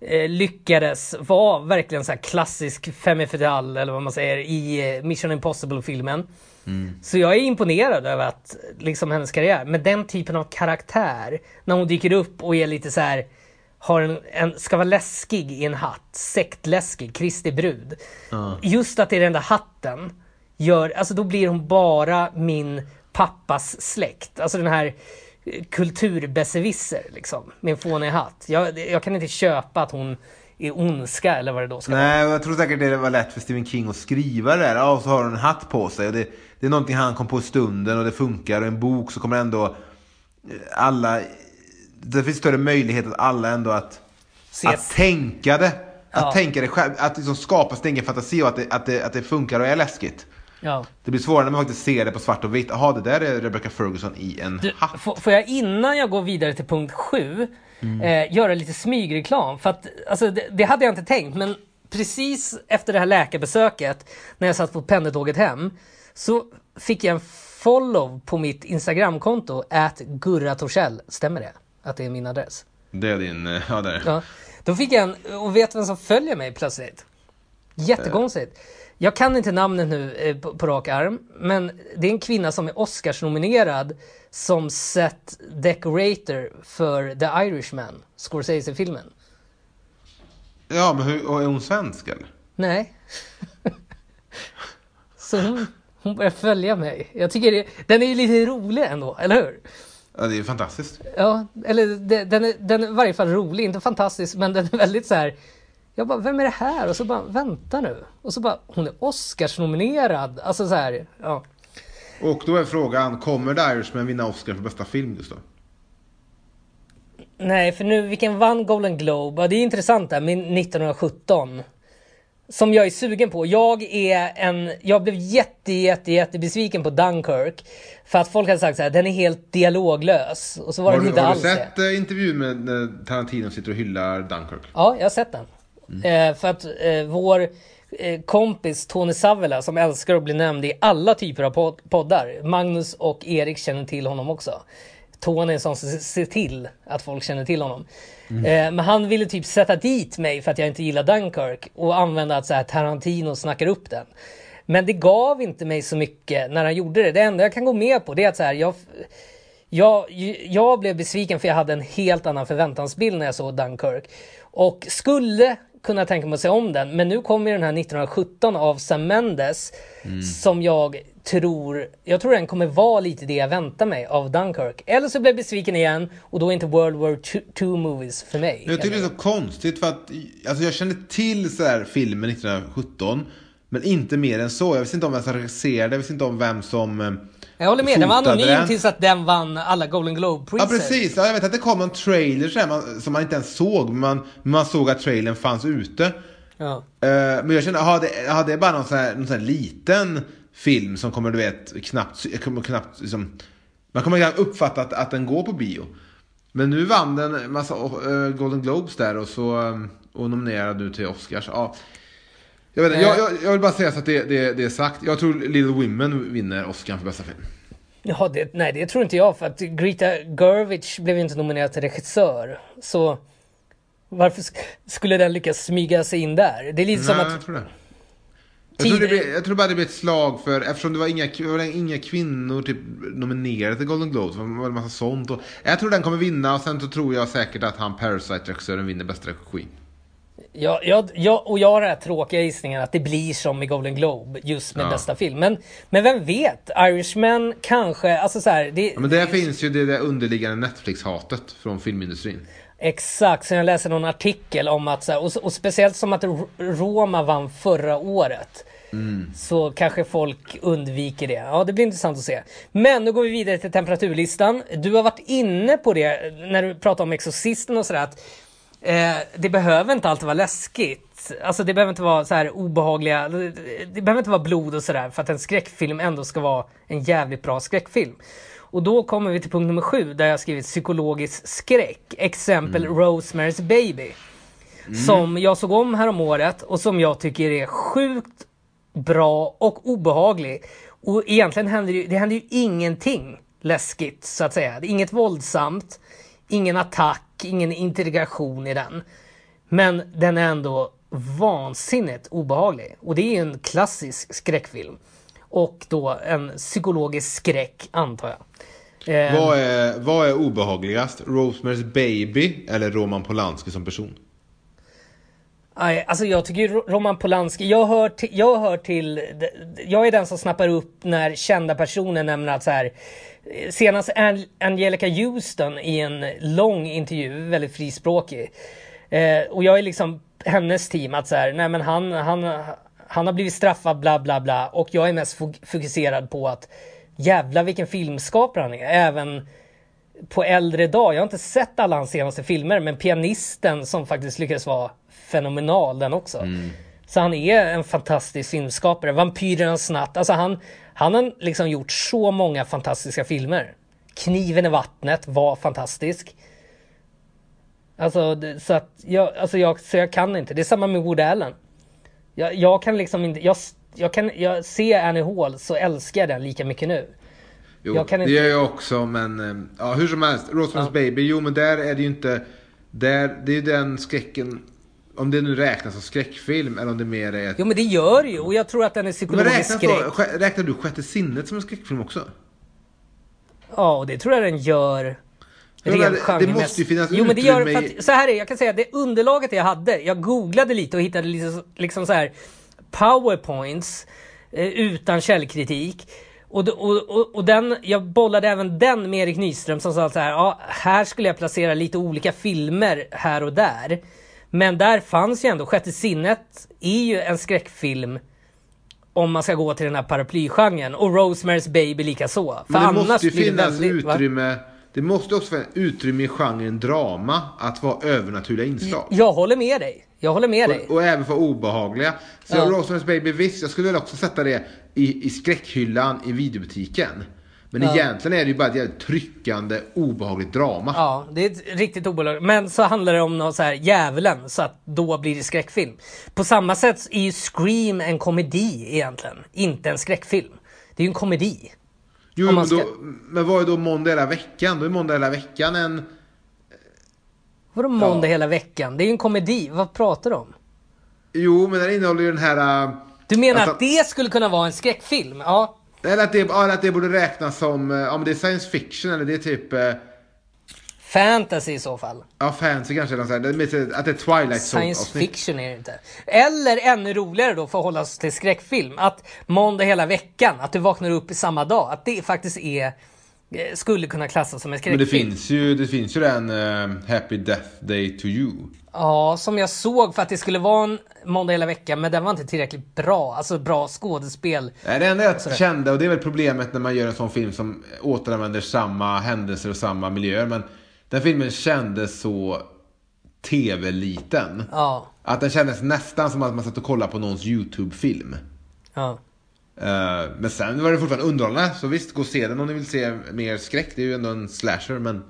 eh, lyckades vara verkligen så här klassisk femme fatale, eller vad man säger, i eh, Mission Impossible-filmen. Så jag är imponerad över att, liksom hennes karriär. Men den typen av karaktär, när hon dyker upp och är lite så här har en, en, ska vara läskig i en hatt, sektläskig, Kristi brud. Just att det är den där hatten, gör, alltså då blir hon bara min pappas släkt. Alltså den här eh, kulturbesserwisser liksom, med en fånig hatt. Jag, jag kan inte köpa att hon är ondska eller vad det då ska vara. Nej, jag tror säkert det var lätt för Stephen King att skriva det där. Ja, och så har hon en hatt på sig. Och det, det är någonting han kom på i stunden och det funkar. Och i en bok så kommer ändå eh, alla... Det finns större möjlighet att alla ändå att, att tänka det. Att Ja. tänka det själv. Att liksom skapa sin egen fantasi och att det, att, det, att det funkar och är läskigt. Ja. Det blir svårare när man faktiskt ser det på svart och vitt. Jaha, det där är Rebecca Ferguson i en Du, hatt. får jag innan jag går vidare till punkt sju eh, göra lite smygreklam? För att, alltså, det, det hade jag inte tänkt, men precis efter det här läkarbesöket, när jag satt på pendeltåget hem, så fick jag en follow på mitt Instagramkonto, at Gurra Torssell. Stämmer det? Att det är min adress? Det är din... eh, Ja, där. Ja. Då fick jag en, och vet vem som följer mig plötsligt? Jättekonstigt. Jag kan inte namnet nu eh, på, på rak arm, men det är en kvinna som är Oscars-nominerad som set decorator för The Irishman, Scorsese-filmen. Ja, men hur, och är hon svensk eller? Nej. [LAUGHS] Så hon, hon börjar följa mig. Jag tycker det, den är ju lite rolig ändå, eller hur? Ja, det är fantastiskt. Ja, eller det, den, är, den är i varje fall rolig, inte fantastisk, men den är väldigt så här. Jag bara, vem är det här? Och så bara, vänta nu. Och så bara, hon är Oscars-nominerad. Alltså så här, ja. Och då är frågan, kommer The Irishman vinna Oscar för bästa film just då? Nej, för nu, vilken vann Golden Globe? Ja, det är intressant där, med 1917. Som jag är sugen på. Jag är en, jag blev jätte, jätte, jätte besviken på Dunkirk. För att folk hade sagt så här, den är helt dialoglös. Och så var Har den du, inte har du alls det. sett eh, intervjun med när Tarantino sitter och hyllar Dunkirk? Ja, jag har sett den. Eh, för att eh, vår eh, kompis Tony Savela som älskar att bli nämnd i alla typer av pod- poddar. Magnus och Erik känner till honom också. Tony är som ser till att folk känner till honom. Eh, men han ville typ sätta dit mig för att jag inte gillar Dunkirk och använda att så här, Tarantino snackar upp den. Men det gav inte mig så mycket när han gjorde det. Det enda jag kan gå med på det är att så här, jag, jag, jag blev besviken för jag hade en helt annan förväntansbild när jag såg Dunkirk. Och skulle kunna tänka mig att se om den. Men nu kommer ju den här 1917 av Sam Mendes. Som jag tror, jag tror den kommer vara lite det jag väntar mig av Dunkirk. Eller så blir jag besviken igen och då är inte World War II movies för mig. Jag tycker det är så konstigt för att alltså jag kände till så här filmen 1917 men inte mer än så. Jag visste inte om vem som regisserade, jag visste inte om vem som eh, Jag håller med, den var anonym den. tills att den vann alla Golden Globe Ja precis, ja, jag vet att det kom någon trailer så man, som man inte ens såg men man, man såg att trailern fanns ute. Ja. Eh, men jag kände, aha, det, aha, det är bara någon sån här, någon sån här liten film som kommer du vet knappt, kommer knappt liksom, man kommer knappt uppfatta att, att den går på bio. Men nu vann den en massa eh, Golden Globes där och så eh, och nominerad nu till Oscars. Ja. Jag, vet, jag, jag, jag vill bara säga så att det, det, det är sagt. Jag tror Little Women vinner Oscar för bästa film. Ja, det, nej det tror inte jag för att Greta Gerwig blev inte nominerad till regissör. Så varför sk- skulle den lyckas smyga sig in där? Det är lite som Nej, att... jag tror det. Jag tror, det Tid- blir, jag tror bara det blir ett slag för, eftersom det var inga, det var inga kvinnor typ nominerade till Golden Globes, det var en massa sånt. Och, jag tror den kommer vinna och sen så tror jag säkert att han Parasite-regissören vinner bästa regi. Ja, ja, ja, och jag har den här tråkiga gissningen att det blir som i Golden Globe just med Ja. bästa film. Men, men vem vet? Irishman kanske, alltså så här, det, Ja, men där finns ju det där underliggande Netflix-hatet från filmindustrin. Exakt, så jag läste någon artikel om att, så här, och, och speciellt som att Roma vann förra året. Så kanske folk undviker det. Ja, det blir intressant att se. Men nu går vi vidare till temperaturlistan. Du har varit inne på det när du pratade om Exorcisten och sådär. Att, eh, det behöver inte alltid vara läskigt. Alltså det behöver inte vara så här obehagliga, det, behöver inte vara blod och sådär för att en skräckfilm ändå ska vara en jävligt bra skräckfilm. Och då kommer vi till punkt nummer sju där jag har skrivit psykologisk skräck. Exempel Rosemary's Baby. Som jag såg om här om året och som jag tycker är sjukt bra och obehaglig. Och egentligen händer ju, det händer ju ingenting läskigt så att säga. Det är inget våldsamt, ingen attack, ingen integration i den. Men den är ändå vansinnigt obehaglig. Och det är en klassisk skräckfilm. Och då en psykologisk skräck antar jag. Eh, Vad är, vad är obehagligast? Rosemary's Baby eller Roman Polanski som person? Nej, alltså jag tycker Roman Polanski, jag hör, till, jag hör till, jag är den som snappar upp när kända personer nämner att så här, senast An- Angelica Houston i en lång intervju, väldigt frispråkig. Eh, och jag är liksom hennes team att så här, nej men han, han, han har blivit straffad bla bla bla och jag är mest fok- fokuserad på att jävla vilken filmskapare han är. Även på äldre dag. Jag har inte sett alla hans senaste filmer, men pianisten som faktiskt lyckades vara fenomenal den också. Så han är en fantastisk filmskapare. Vampyrernas natt. Alltså han, han har liksom gjort så många fantastiska filmer. Kniven i vattnet var fantastisk. Alltså, så att jag, alltså jag, så jag kan inte. Det är samma med Woody Allen. Jag, jag kan liksom inte, jag, jag kan, jag ser Annie Hall så älskar jag den lika mycket nu. Jo, Jag kan det inte- gör jag också, men eh, ja, hur som helst. Rosemary's Ja. Baby, jo men där är det ju inte... Där, det är ju den skräcken... Om det nu räknas som skräckfilm eller om det mer är... Jo men det gör det ju och jag tror att den är men psykologisk räknas skräck. då, räknar du Sjätte sinnet som en skräckfilm också? Ja, och det tror jag den gör. Rent men det genremässigt. måste ju finnas Jo, men det gör för att, så här är det, jag kan säga det underlaget jag hade. Jag googlade lite och hittade lite, liksom så här powerpoints eh, utan källkritik. Och, och, och, och den, jag bollade även den med Erik Nyström som sa så här, ja, här skulle jag placera lite olika filmer här och där. Men där fanns ju ändå, Sjätte sinnet är ju en skräckfilm om man ska gå till den här paraplygenren. Och Rosemary's Baby lika så. För Men det annars måste ju det finnas väldigt, va? utrymme... Det måste också finnas utrymme i genren drama att vara övernaturliga inslag. Jag håller med dig. Jag håller med dig. Och, och även för obehagliga. Så Ja. Rosemary's Baby, visst, jag skulle väl också sätta det i, i skräckhyllan i videobutiken. Men Ja. egentligen är det ju bara ett jävligt tryckande, obehagligt drama. Ja, det är ett riktigt obolag. Men så handlar det om något så här djävulen, så att då blir det skräckfilm. På samma sätt är ju Scream en komedi egentligen, inte en skräckfilm. Det är ju en komedi. Jo, men, ska- då, men vad är då måndag hela veckan? Då är måndag hela veckan en... Vadå måndag Ja. hela veckan? Det är ju en komedi. Vad pratar du om? Jo, men den innehåller ju den här... äh, Du menar Alltså- att det skulle kunna vara en skräckfilm? Ja. Eller att det, eller att det borde räknas som... Ja, men det är science fiction eller det är typ... äh, Fantasy i så fall. Ja, fancy kanske. eller något Att det är Twilight Science Zone-avsnitt. fiction är det inte. Eller ännu roligare då för att hålla oss till skräckfilm. Att måndag hela veckan, att du vaknar upp i samma dag. Att det faktiskt är, eh, skulle kunna klassas som en Men skräckfilm. det finns ju, det finns ju den äh, Happy Death Day to You. Ja, som jag såg för att det skulle vara en måndag hela veckan, men den var inte tillräckligt bra. Alltså bra skådespel. Nej, det enda jag kände, och det är väl problemet när man gör en sån film som återanvänder samma händelser och samma miljöer. Men den filmen kändes så tv-liten. Ja, Att den kändes nästan som att man satt och kollade på någons YouTube-film. ja. Eh, men sen var det fortfarande underhållande. Så visst, gå och se den om ni vill se mer skräck. Det är ju ändå en slasher, men...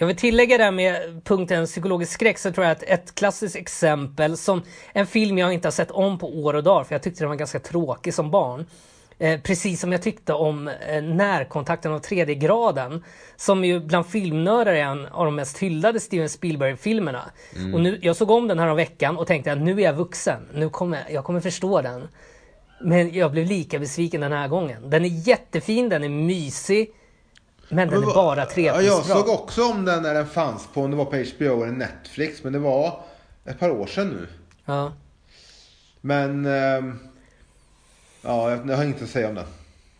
Jag vill tillägga där med punkten psykologisk skräck så tror jag att ett klassiskt exempel som en film jag inte har sett om på år och dagar för jag tyckte den var ganska tråkig som barn. Eh, precis som jag tyckte om eh, Närkontakten av tredje graden. Som ju bland filmnördar är en av de mest hyllade Steven Spielberg-filmerna. Och nu, jag såg om den här om veckan och tänkte att nu är jag vuxen. Nu kommer jag kommer förstå den. Men jag blev lika besviken den här gången. Den är jättefin, den är mysig. Men den är bara trevlig. jag såg också om den när den fanns på, om det var på HBO eller Netflix. Men det var ett par år sedan nu. Ja. Men... ehm, ja, jag, har inget att säga om den.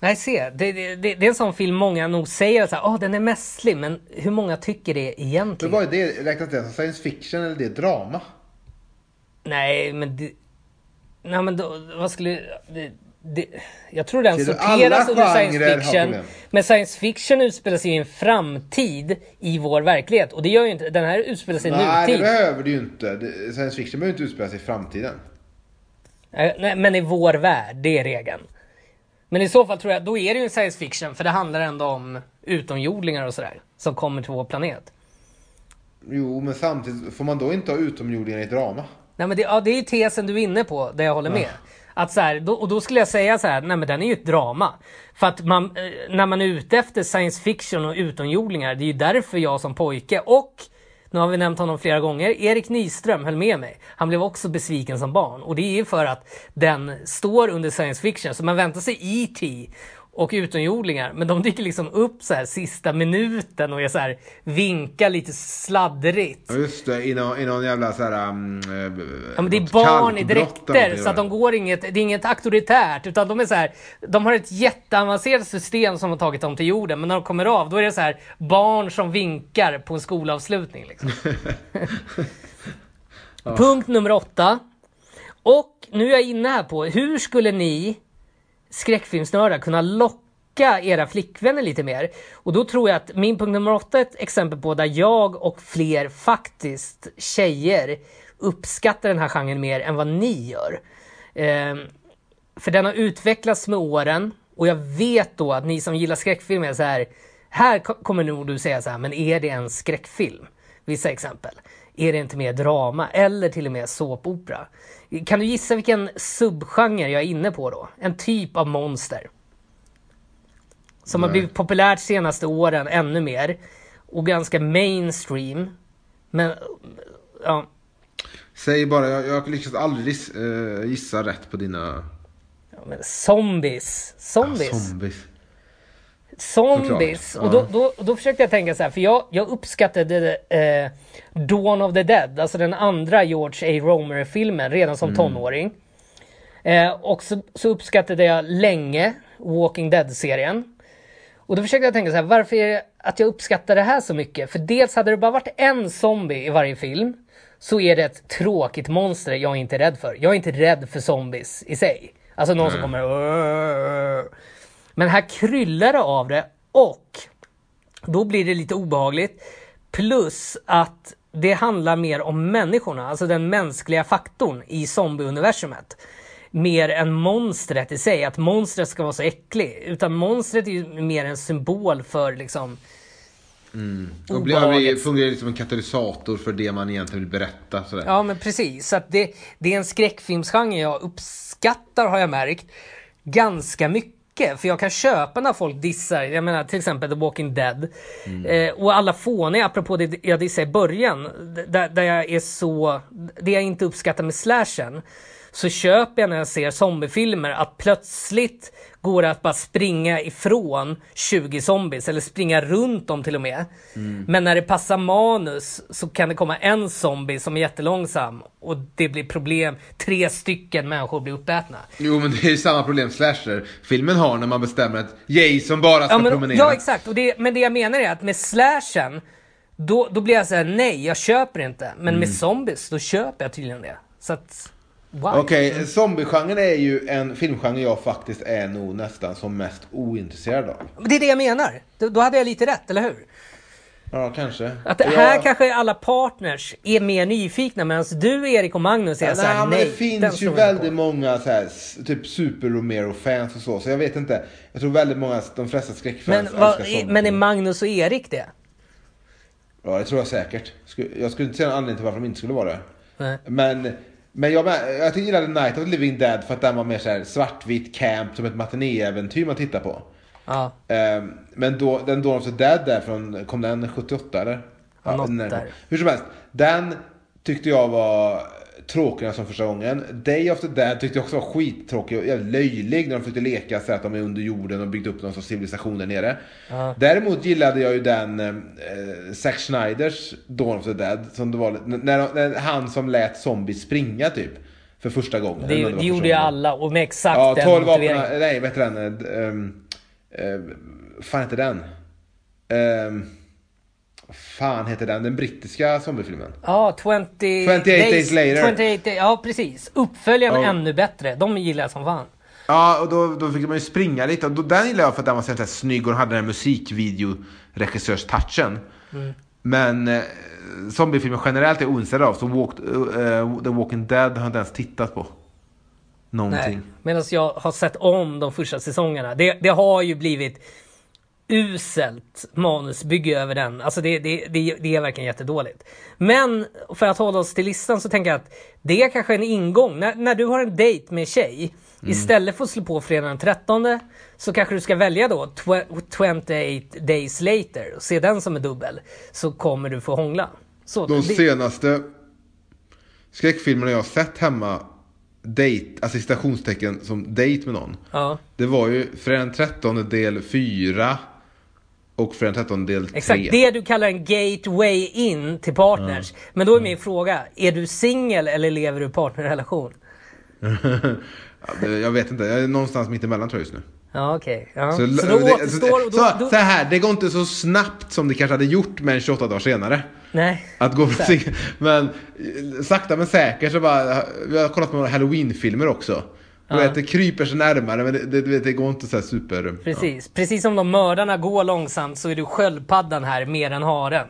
Nej, se. Det, det, det, det är en sån film många nog säger att oh, den är mässlig, men hur många tycker det Men egentligen? vad är det? Räknas det som science fiction eller det är drama? Nej, men det... Nej, men då, vad skulle... Det, jag tror den sorteras under science fiction. Men science fiction utspelar sig i en framtid i vår verklighet. Och det gör ju inte... Den här utspelar sig i Nej, det nutid. behöver det ju inte. Science fiction behöver inte utspela sig i framtiden. Eh, Nej, men i vår värld, det är regeln. Men i så fall tror jag, då är det ju en science fiction, för det handlar ändå om utomjordingar och sådär. Som kommer till vår planet. Jo, men samtidigt får man då inte ha utomjordingar i ett drama? Nej men det, ja, det är ju tesen du är inne på, där jag håller med. Att så här, då, och då skulle jag säga så här, nej men den är ju ett drama. För att man, eh, när man är ute efter science fiction och utomjordingar, det är ju därför jag som pojke och nu har vi nämnt honom flera gånger. Erik Nyström höll med mig. Han blev också besviken som barn. Och det är ju för att den står under science fiction. Så man väntar sig E.T och utomjordingar. Men de dyker liksom upp så här sista minuten och är så här, vinkar lite sladdrigt. Ja, just det. I någon, i någon jävla så här... Um, Ja, men det är barn i dräkter så att de går inget, det är inget auktoritärt utan de är så här, de har ett jätteavancerat system som har tagit dem till jorden men när de kommer av då är det så här barn som vinkar på en skolavslutning. Liksom. [LAUGHS] Punkt nummer åtta. Och nu är jag inne här på, hur skulle ni skräckfilmsnördar kunna locka era flickvänner lite mer? Och då tror jag att min punkt nummer åtta är ett exempel på där jag och fler faktiskt tjejer uppskattar den här genren mer än vad ni gör. Eh, för den har utvecklats med åren och jag vet då att ni som gillar skräckfilm är så här. Här kommer nog du säga så här, men är det en skräckfilm? Vissa exempel. Är det inte mer drama eller till och med såpopera? Kan du gissa vilken subgenre jag är inne på då? En typ av monster. Som har Nej. blivit populärt senaste åren ännu mer. Och ganska mainstream. Men, ja. Säg bara, jag, jag lyckas aldrig eh, gissa rätt på dina... ja men zombies. Zombies. Ah, zombies. Zombies. Såklart. Och då, då, då försökte jag tänka så här, för jag, jag uppskattade eh, Dawn of the Dead, alltså den andra George A. Romer-filmen, redan som tonåring. Eh, och så, så uppskattade jag länge Walking Dead-serien. Och då försökte jag tänka så här, varför är det att jag uppskattar det här så mycket? För dels hade det bara varit en zombie i varje film, så är det ett tråkigt monster jag är inte rädd för. Jag är inte rädd för zombies i sig. Alltså någon som kommer men här kryllar det av det och då blir det lite obehagligt. Plus att det handlar mer om människorna, alltså den mänskliga faktorn i zombieuniversumet. Mer än monstret i sig, att monstret ska vara så äcklig. Utan monstret är ju mer en symbol för liksom Och blir, fungerar som en katalysator för det man egentligen vill berätta. Sådär. Ja men precis, så det, det är en skräckfilmsgenre jag uppskattar har jag märkt ganska mycket. För jag kan köpa när folk dissar, jag menar till exempel The Walking Dead. Eh, och alla fåniga, apropå det jag dissade i början, där, där jag är så, det jag inte uppskattar med slashen. Så köper jag när jag ser zombiefilmer att plötsligt går det att bara springa ifrån 20 zombies eller springa runt dem till och med. Men när det passar manus så kan det komma en zombie som är jättelångsam och det blir problem. Tre stycken människor blir uppätna. Jo men det är ju samma problem slasher filmen har när man bestämmer att Jason bara ska Ja, men, promenera. ja exakt, och det, men det jag menar är att med slashen då, då blir jag såhär, nej jag köper inte. Men med zombies, då köper jag tydligen det. Så att, Okej, zombiegenren är ju en filmgenre jag faktiskt är nog nästan som mest ointresserad av. Det är det jag menar. Då, hade jag lite rätt, eller hur? Ja, kanske. Att det här jag... kanske alla partners är mer nyfikna medan du, Erik och Magnus är Ja, såhär, nej, men det finns ju väldigt på." många så här, typ Super Romero-fans och så. Så jag vet inte. Jag tror väldigt många, de flesta skräckfans Men, vad, zombie. men är Magnus och Erik det? Ja, det tror jag säkert. Jag skulle inte säga någon anledning till varför de inte skulle vara det. Nej. Men, men jag, jag gillade Night of the Living Dead för att den var mer så här svartvit camp som ett matinéäventyr man tittar på. Ja. Ehm, men då, den Dawn of the Dead där från, kom den 78 eller? Ja, något där. Hur som helst, den tyckte jag var tråkigare som första gången. Day of the Dead tyckte jag också var skittråkig och jävligt löjlig när de försökte leka så att de är under jorden och byggt upp någon sorts civilisation där nere. Ja. Däremot gillade jag ju den eh, Zack Schneiders Dawn of the Dead. Som det var, när, när han som lät zombies springa typ. För första gången. Det, det var gjorde ju alla och med exakt Ja, den 12 motiveringen. vapen, nej vad heter den? Um, uh, fan heter den? Um, fan heter den? Den brittiska zombiefilmen. Ja, 20... 28 Days Later. 28, ja, precis. Uppföljaren Ja. ännu bättre. De gillar jag som fan. Ja, och då, då fick man ju springa lite. Och då, den gillade jag för att den var så här snygg och hade den här musikvideo-regissörs-touchen. Mm. Men eh, zombiefilmer generellt är jag ointresserad av. Så walked, eh, The Walking Dead har jag inte ens tittat på. Någonting. Nej. Medan jag har sett om de första säsongerna. Det, det har ju blivit uselt manusbygge över den. Alltså det, det, det, det är verkligen jättedåligt. Men för att hålla oss till listan så tänker jag att det är kanske en ingång. När, när du har en dejt med tjej, istället för att slå på fredag den 13 så kanske du ska välja då tw- 28 days later och se den som är dubbel. Så kommer du få hångla. Så, De senaste skräckfilmerna jag har sett hemma, date, alltså citationstecken som date med någon. ja. Det var ju Fredag den 13 del 4 och Fredag den 13 del 3. Exakt, det du kallar en gateway in till partners. Men då är min fråga, är du singel eller lever du i partnerrelation? [LAUGHS] Jag vet inte, jag är någonstans mitt emellan tror jag just nu. Ja, okej. Ja. Så, Så, då det- återstår... Då, så, då, så här, det går inte så snabbt som det kanske hade gjort men 28 dagar senare. nej. Att gå Exakt. sing- Men eh, sakta men säkert så bara, vi har kollat på några halloween-filmer också. Du Ja. vet, det kryper sig närmare men det, det, det går inte så här super... Precis. Precis som de mördarna går långsamt så är du sköldpaddan här mer än haren.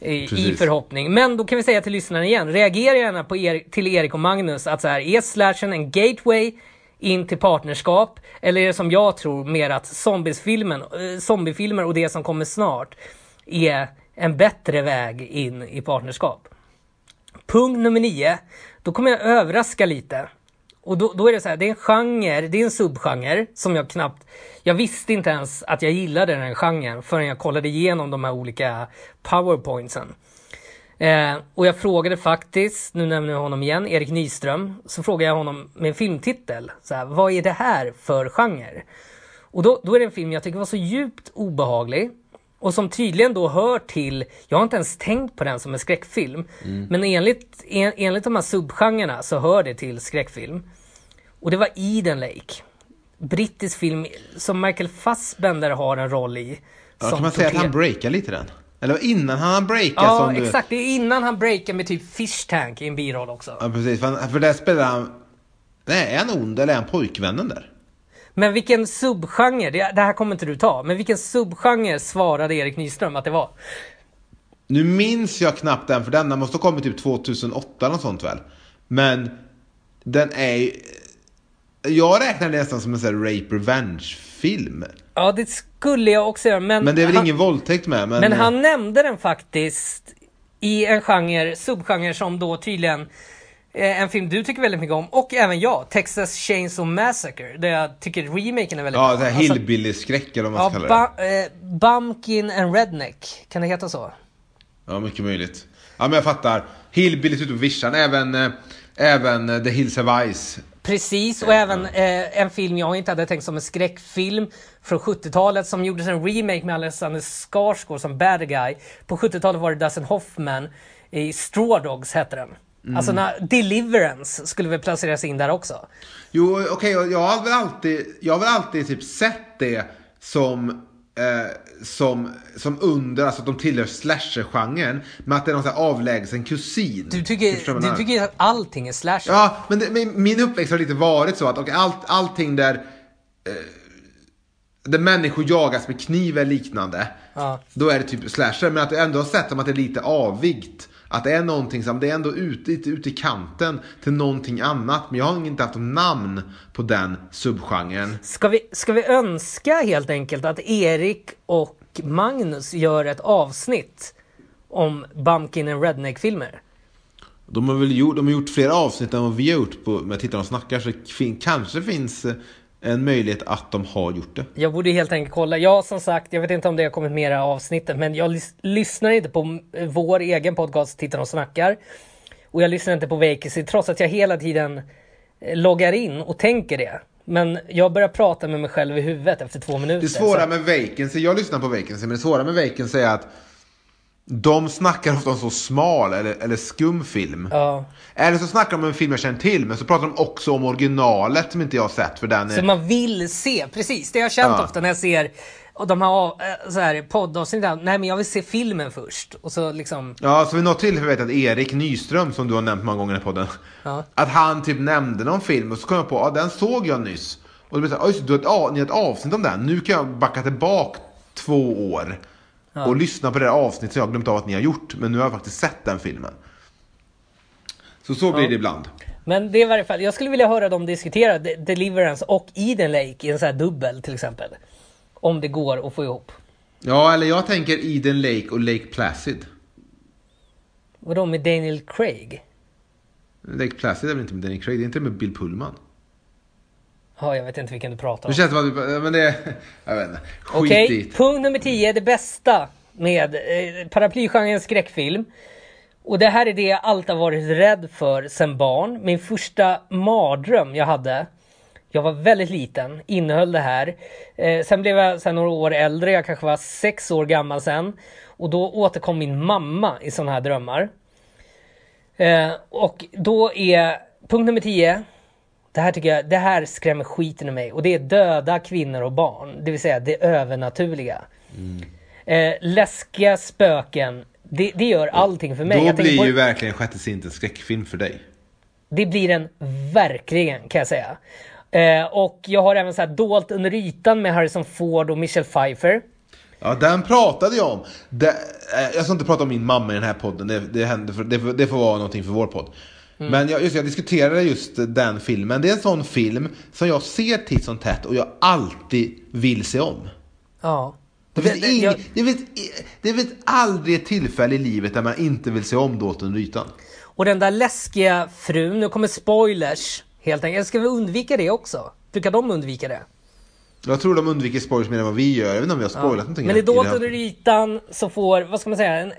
I, I förhoppning. Men då kan vi säga till lyssnarna igen. Reagera gärna på er, till Erik och Magnus att så här, är slashen en gateway in till partnerskap? Eller är det som jag tror mer att zombiesfilmen, eh, zombiefilmer och det som kommer snart är en bättre väg in i partnerskap? Punkt nummer nio. Då kommer jag överraska lite. Och då, då är det så här, det är en genre, det är en subgenre som jag knappt... Jag visste inte ens att jag gillade den genren förrän jag kollade igenom de här olika powerpointsen. Eh, och jag frågade faktiskt, nu nämner jag honom igen, Erik Nyström, så frågade jag honom med en filmtitel. Så här, vad är det här för genre? Och då, då är det en film jag tycker var så djupt obehaglig. Och som tydligen då hör till, jag har inte ens tänkt på den som en skräckfilm. Men enligt, en, enligt de här subgenrerna så hör det till skräckfilm. Och det var Eden Lake. Brittisk film som Michael Fassbender har en roll i. Ja, kan man säga att han breakar lite den? Eller innan han breakar Ja, som du... exakt. Det är innan han breakar med typ Fish Tank i en biroll också. Ja, precis. För, där spelar han... Nej, är han ond eller är han pojkvännen där? Men vilken subgenre, det, det här kommer inte du ta, men vilken subgenre svarade Erik Nyström att det var? Nu minns jag knappt den, för denna måste ha kommit typ 2008 eller sånt väl. Men den är ju... Jag räknar det nästan som en sån här rape revenge-film. Ja, det skulle jag också göra, men... Men det är väl han, ingen våldtäkt med. Men, Men han nämnde den faktiskt i en genre, subgenre som då tydligen eh, en film du tycker väldigt mycket om och även jag, Texas Chainsaw Massacre, där jag tycker remaken är väldigt Ja, bra. här Alltså, hillbilly-skräck eller vad man ska ja, kalla det. ba, eh, Bumpkin and Redneck, kan det heta så? Ja, mycket möjligt. Ja, men jag fattar. Hillbillies ute på vischan. Även, eh, även eh, The Hills Have Eyes. Precis, och även eh, en film jag inte hade tänkt som en skräckfilm från 70-talet som gjordes en remake med Alexander Skarsgård som bad guy. På 70-talet var det Dustin Hoffman i Straw Dogs hette den. Alltså när Deliverance skulle väl placeras in där också. Jo, okej, och jag har väl alltid, jag har väl alltid typ sett det som, eh, som, som under, alltså att de tillhör slasher-genren. Men att det är någon här avlägsen kusin. Du tycker, du tycker att allting är slasher? Ja, men det, min, min uppväxt har lite varit så att okay, allt, allting där, eh, där människor jagas med kniv eller liknande. Ja. Då är det typ slasher. Men att jag ändå har sett som att det är lite avvikt. Att det är någonting som, det är ändå ute, lite ute i kanten till någonting annat. Men jag har inte haft namn på den subgenren. Ska, vi, ska vi önska helt enkelt att Erik och Magnus gör ett avsnitt om Bumpkin and Redneck-filmer? De har väl gjort, de har gjort fler avsnitt än vad vi har gjort på, med Tittarna och snackar. Så det fin, kanske finns eh, en möjlighet att de har gjort det. Jag borde helt enkelt kolla. Ja, som sagt, jag vet inte om det har kommit mera avsnittet, men jag lys- lyssnar inte på vår egen podcast Tittarna och snackar. Och jag lyssnar inte på Vacancy trots att jag hela tiden eh, loggar in och tänker det. Men jag börjar prata med mig själv i huvudet efter två minuter. Det svåra så- med Vacancy, jag lyssnar på Vacancy, men det svåra med Vacancy är att de snackar ofta om så smal eller, eller skum film. Ja. Eller så snackar de om en film jag känner till, men så pratar de också om originalet som inte jag har sett. För den Så är... man vill se, precis. Det har jag känt Ja. ofta när jag ser och de här, eh, så här poddavsnitt. Nej men jag vill se filmen först. Och så liksom, Ja, så vid något tillfälle vet jag att Erik Nyström, som du har nämnt många gånger i podden, Ja. att han typ nämnde någon film och så kom jag på, ja den såg jag nyss. Och då blev det så här, "Ja, just du har ett, ni har ett avsnitt om den, nu kan jag backa tillbaka två år och lyssna på det där avsnittet som jag har glömt av att ni har gjort, men nu har jag faktiskt sett den filmen. Så så blir det ibland. Men det är i varje fall, jag skulle vilja höra dem diskutera De- Deliverance och Eden Lake i en sån här dubbel till exempel. Om det går att få ihop. Ja, eller jag tänker Eden Lake och Lake Placid. Vadå med Daniel Craig? Lake Placid är väl inte med Danny Craig, det är inte med Bill Pullman. Ja, jag vet inte vilken du pratar Det om. känns som att vi, men det, jag vet inte. Skit Okej, det. punkt nummer 10. Det bästa med eh, paraplygenren skräckfilm. Och det här är det jag alltid har varit rädd för sen barn. Min första mardröm jag hade. Jag var väldigt liten, innehöll det här. Eh, sen blev jag sen några år äldre, jag kanske var sex år gammal sen. Och då återkom min mamma i sådana här drömmar. Eh, och då är punkt nummer 10. Det här tycker jag, det här skrämmer skiten ur mig. Och det är döda kvinnor och barn. Det vill säga det övernaturliga. Eh, läskiga spöken. Det, det gör allting för mig. Då Jag blir på- ju verkligen Sjätte Sinnet en skräckfilm för dig. det blir den verkligen kan jag säga. Eh, och jag har även så här dolt under ytan med Harrison Ford och Michelle Pfeiffer. Ja, den pratade jag om. Det, eh, jag ska inte prata om min mamma i den här podden, det, det, händer, det får vara någonting för vår podd. Mm. Men jag, just, jag diskuterade just den filmen. Det är en sån film som jag ser titt som tätt och jag alltid vill se om. Ja. Det finns, Det- det- ing, jag- det, finns, det finns aldrig ett tillfälle i livet där man inte vill se om dolt under ytan. Och den där läskiga frun, nu kommer spoilers helt enkelt. Ska vi undvika det också? Brukar de undvika det? Jag tror de undviker spoilers mer än vad vi gör. Jag vet inte om vi har spoilat någonting. Men i Dolt under ytan så får, vad ska man säga, en,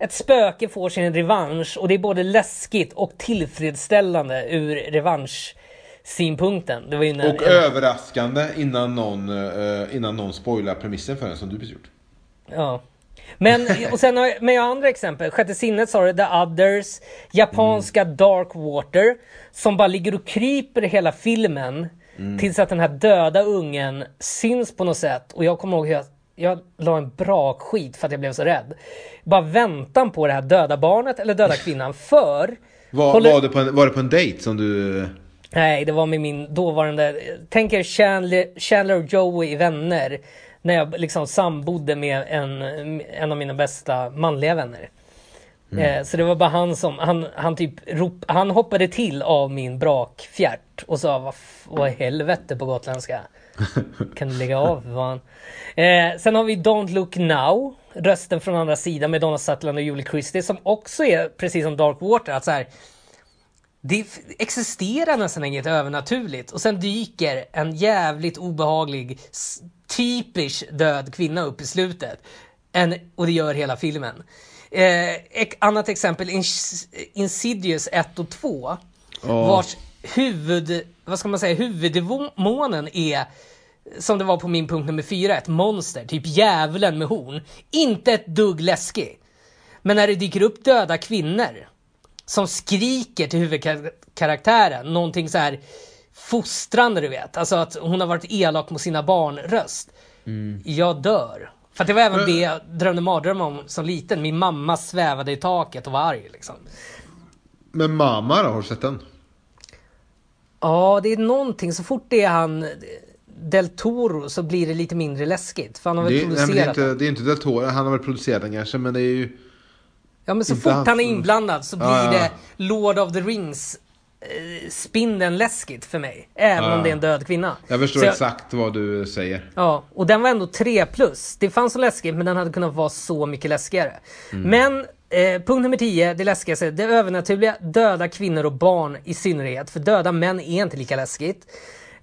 ett spöke får sin revansch och det är både läskigt och tillfredsställande ur revanschsynpunkten. Det var när, Och överraskande innan någon, eh, innan någon spoilar premissen för den som du precis gjort. Ja. Men, och sen har jag, men jag har andra exempel. Sjätte sinnet sa du, The Others, japanska Dark Water, som bara ligger och kryper hela filmen tills att den här döda ungen syns på något sätt. Och jag kommer ihåg hur jag, jag la en bra skit för att jag blev så rädd. Bara väntan på det här döda barnet eller döda kvinnan. [LAUGHS] För... Var, håller- var, det på en, var det på en dejt som du... Nej, det var med min dåvarande... Tänk er Chandler, Chandler och Joey i Vänner. När jag liksom sambodde med en, en av mina bästa manliga vänner. Eh, så det var bara han som, han, han typ rop, han hoppade till av min brakfjärt och sa vad, vad helvete på gotländska. [LAUGHS] Kan du lägga av för fan. Eh, sen har vi Don't Look Now. Rösten från andra sidan med Donna Sutherland och Julie Christie som också är precis som Dark Water. Att så här, det existerar nästan inget övernaturligt och sen dyker en jävligt obehaglig, typisk död kvinna upp i slutet. En, och det gör hela filmen. Eh, ett annat exempel, Ins- Insidious 1 och 2. Vars huvud, vad ska man säga, huvuddemonen är som det var på min punkt nummer fyra, ett monster, typ djävulen med horn. Inte ett dugg läskig. Men när det dyker upp döda kvinnor som skriker till huvudkaraktären, någonting så här fostrande du vet. Alltså att hon har varit elak mot sina barn röst. Jag dör. För att det var även det jag drömde mardrömmar om som liten. Min mamma svävade i taket och var arg liksom. Men mamma då, har du sett den? Ja, det är någonting. Så fort det är han Del Toro så blir det lite mindre läskigt. För han har väl Det, är- nej, det, är producerat inte, det är inte Del Toro, han har väl producerat den kanske, men det är ju... Ja men så fort han han är inblandad så blir Ja, ja. det Lord of the Rings eh, spindeln läskigt för mig. Även Ja, om det är en död kvinna. Jag förstår Så exakt vad du säger. Ja, och den var ändå 3 plus. Det fanns så läskigt men den hade kunnat vara så mycket läskigare. Mm. Men eh, punkt nummer 10, det läskigaste, det övernaturliga, döda kvinnor och barn i synnerhet. För döda män är inte lika läskigt.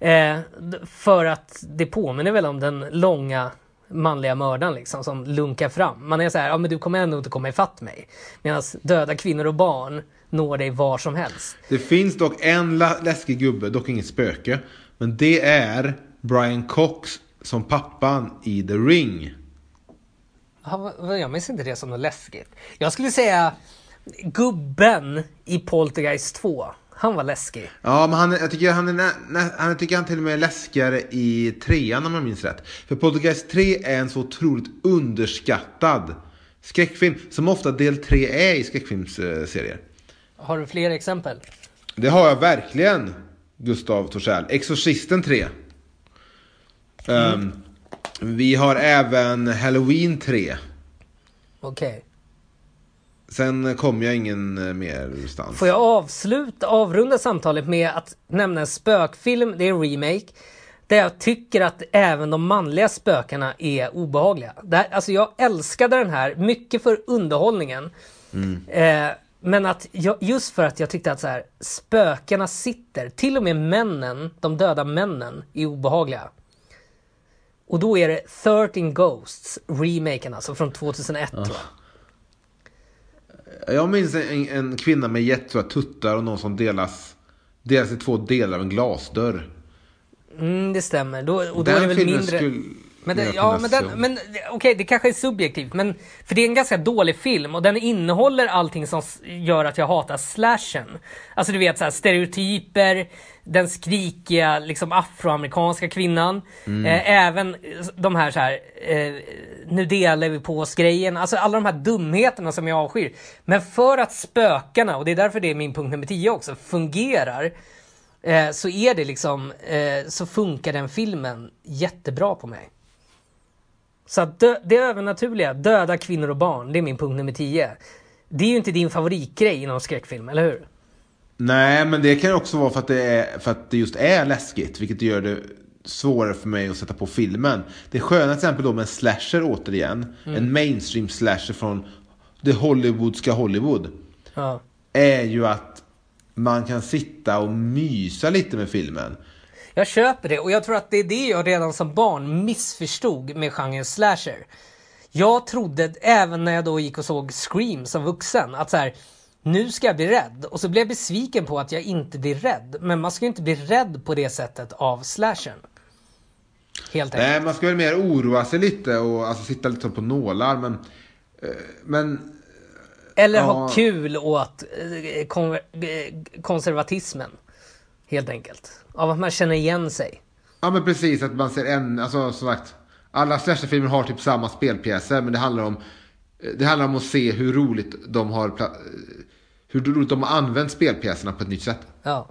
Eh, för att det påminner väl om den långa manliga mördaren liksom som lunkar fram. Man är så här, ja men du kommer ändå inte komma ifatt mig. Medan döda kvinnor och barn når dig var som helst. Det finns dock en läskig gubbe, dock inget spöke. Men det är Brian Cox som pappan i The Ring. Jag minns inte det som något läskigt. Jag skulle säga gubben i Poltergeist 2. Han var läskig. Ja, men han, jag tycker han är, han tycker han till och med är läskigare i trean om jag minns rätt. För Poltergeist 3 är en så otroligt underskattad skräckfilm. Som ofta del 3 är i skräckfilmsserier. Har du fler exempel? Det har jag verkligen, Gustav Torssell. Exorcisten 3. Ehm, vi har även Halloween 3. Okej. Sen kommer jag ingen eh, mer stans. Får jag avsluta, avrunda samtalet med att nämna en spökfilm, det är en remake. Där jag tycker att även de manliga spökena är obehagliga. Där, alltså jag älskade den här, mycket för underhållningen. Eh, men att jag, just för att jag tyckte att så här, spökena sitter, till och med männen, de döda männen, är obehagliga. Och då är det 13 Ghosts, remaken alltså, från 2001 tror jag. Jag minns en, en kvinna med jättestora tuttar och någon som delas, delas i två delar av en glasdörr. Mm, det stämmer. Då, och då Den är det väl mindre... skulle Men det, jag ja, men, den, men okej, det kanske är subjektivt, men för det är en ganska dålig film och den innehåller allting som gör att jag hatar slashen. Alltså du vet så här, stereotyper, den skrikiga liksom afroamerikanska kvinnan, Mm. eh, även de här så här, eh, nu delar vi på oss grejen, alltså alla de här dumheterna som jag avskyr. Men för att spökarna, och det är därför det är min punkt nummer 10 också, fungerar eh, så är det liksom, eh, så funkar den filmen jättebra på mig. Så att dö- det övernaturliga, döda kvinnor och barn, det är min punkt nummer 10. Det är ju inte din favoritgrej inom skräckfilm, eller hur? Nej, men det kan ju också vara för att, det är, för att det just är läskigt. Vilket gör det svårare för mig att sätta på filmen. Det sköna till exempel då med en slasher återigen. En mainstream slasher från det Hollywoodska Hollywood. Ja. Är ju att man kan sitta och mysa lite med filmen. Jag köper det och jag tror att det är det jag redan som barn missförstod med genren slasher. Jag trodde, även när jag då gick och såg Scream som vuxen, att så här, nu ska jag bli rädd. Och så blev jag besviken på att jag inte blir rädd. Men man ska ju inte bli rädd på det sättet av slashern. Helt enkelt. Nej, man ska väl mer oroa sig lite och alltså, sitta lite på nålar. Men, eh, men Eller Ja. ha kul åt eh, eh, konservatismen. Helt enkelt. Av att man känner igen sig. Ja men precis, att man ser en, alltså som sagt. Alla slasherfilmer har typ samma spelpjäser men det handlar om Det handlar om att se hur roligt de har Hur roligt de har använt spelpjäserna på ett nytt sätt. Ja.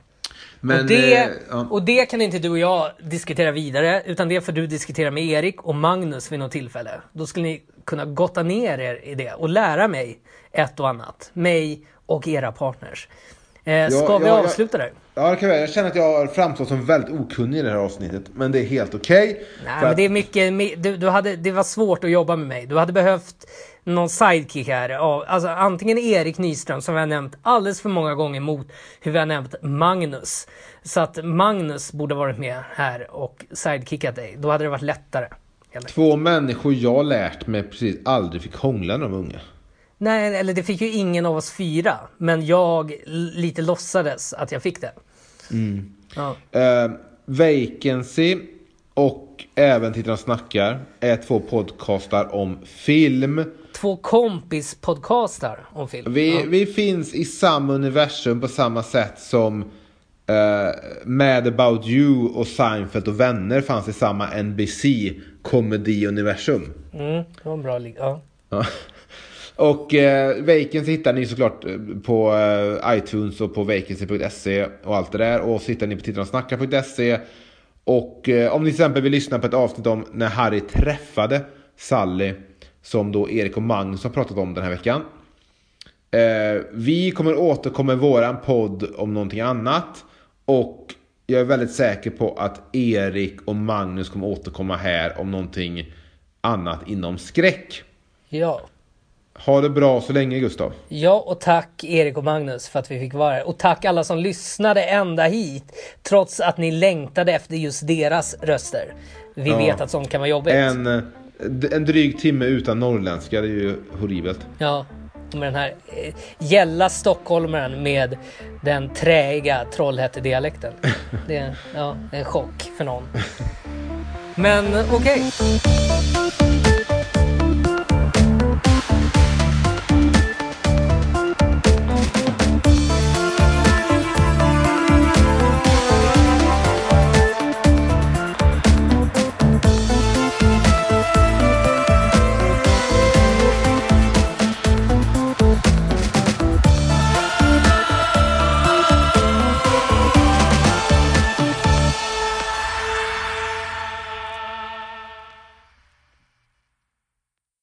Men, och, det, eh, ja. och det kan inte du och jag diskutera vidare, utan det får du diskutera med Erik och Magnus vid något tillfälle. Då skulle ni kunna gotta ner er i det och lära mig ett och annat. Mig och era partners. Eh, ska Ja, vi ja, ja. avsluta där? Ja, det kan jag. jag känner att jag har framstått som väldigt okunnig i det här avsnittet. Men det är helt okej. Nej, För men att- det är mycket, du, du hade, det var svårt att jobba med mig. Du hade behövt någon sidekick här. av- Alltså antingen Erik Nyström som vi har nämnt alldeles för många gånger mot hur vi har nämnt Magnus. Så att Magnus borde varit med här och sidekickat dig. Då hade det varit lättare. Två människor jag lärt mig precis aldrig fick hångla när de var unga. Nej, eller det fick ju ingen av oss fyra. Men jag lite låtsades att jag fick det. Ja. Uh, Vacancy och även Tittarna snackar är två podcastar om film. Två kompis-podcastar om film. Vi, ja. vi finns i samma universum på samma sätt som uh, Mad about you och Seinfeld och Vänner fanns i samma NBC-komedi-universum. Mm, det var en bra lig- ja. Och eh, Vacancy hittar ni såklart eh, på eh, iTunes och på vacancy.se och allt det där. Och så hittar ni på tittarnasnackar.se. Och eh, om ni till exempel vill lyssna på ett avsnitt om när Harry träffade Sally. Som då Erik och Magnus har pratat om den här veckan. Eh, vi kommer återkomma i våran podd om någonting annat. Och jag är väldigt säker på att Erik och Magnus kommer återkomma här om någonting annat inom skräck. ja. Ha det bra så länge Gustav. Ja, och tack Erik och Magnus för att vi fick vara här. Och tack alla som lyssnade ända hit. Trots att ni längtade efter just deras röster. Vi ja. vet att sånt kan vara jobbigt. En, eh, en dryg timme utan norrländska, det är ju horribelt. Ja, med den här eh, gälla stockholmaren med den träiga Trollhätte-dialekten. [LAUGHS] Det är en chock för någon. Men okej. Okay.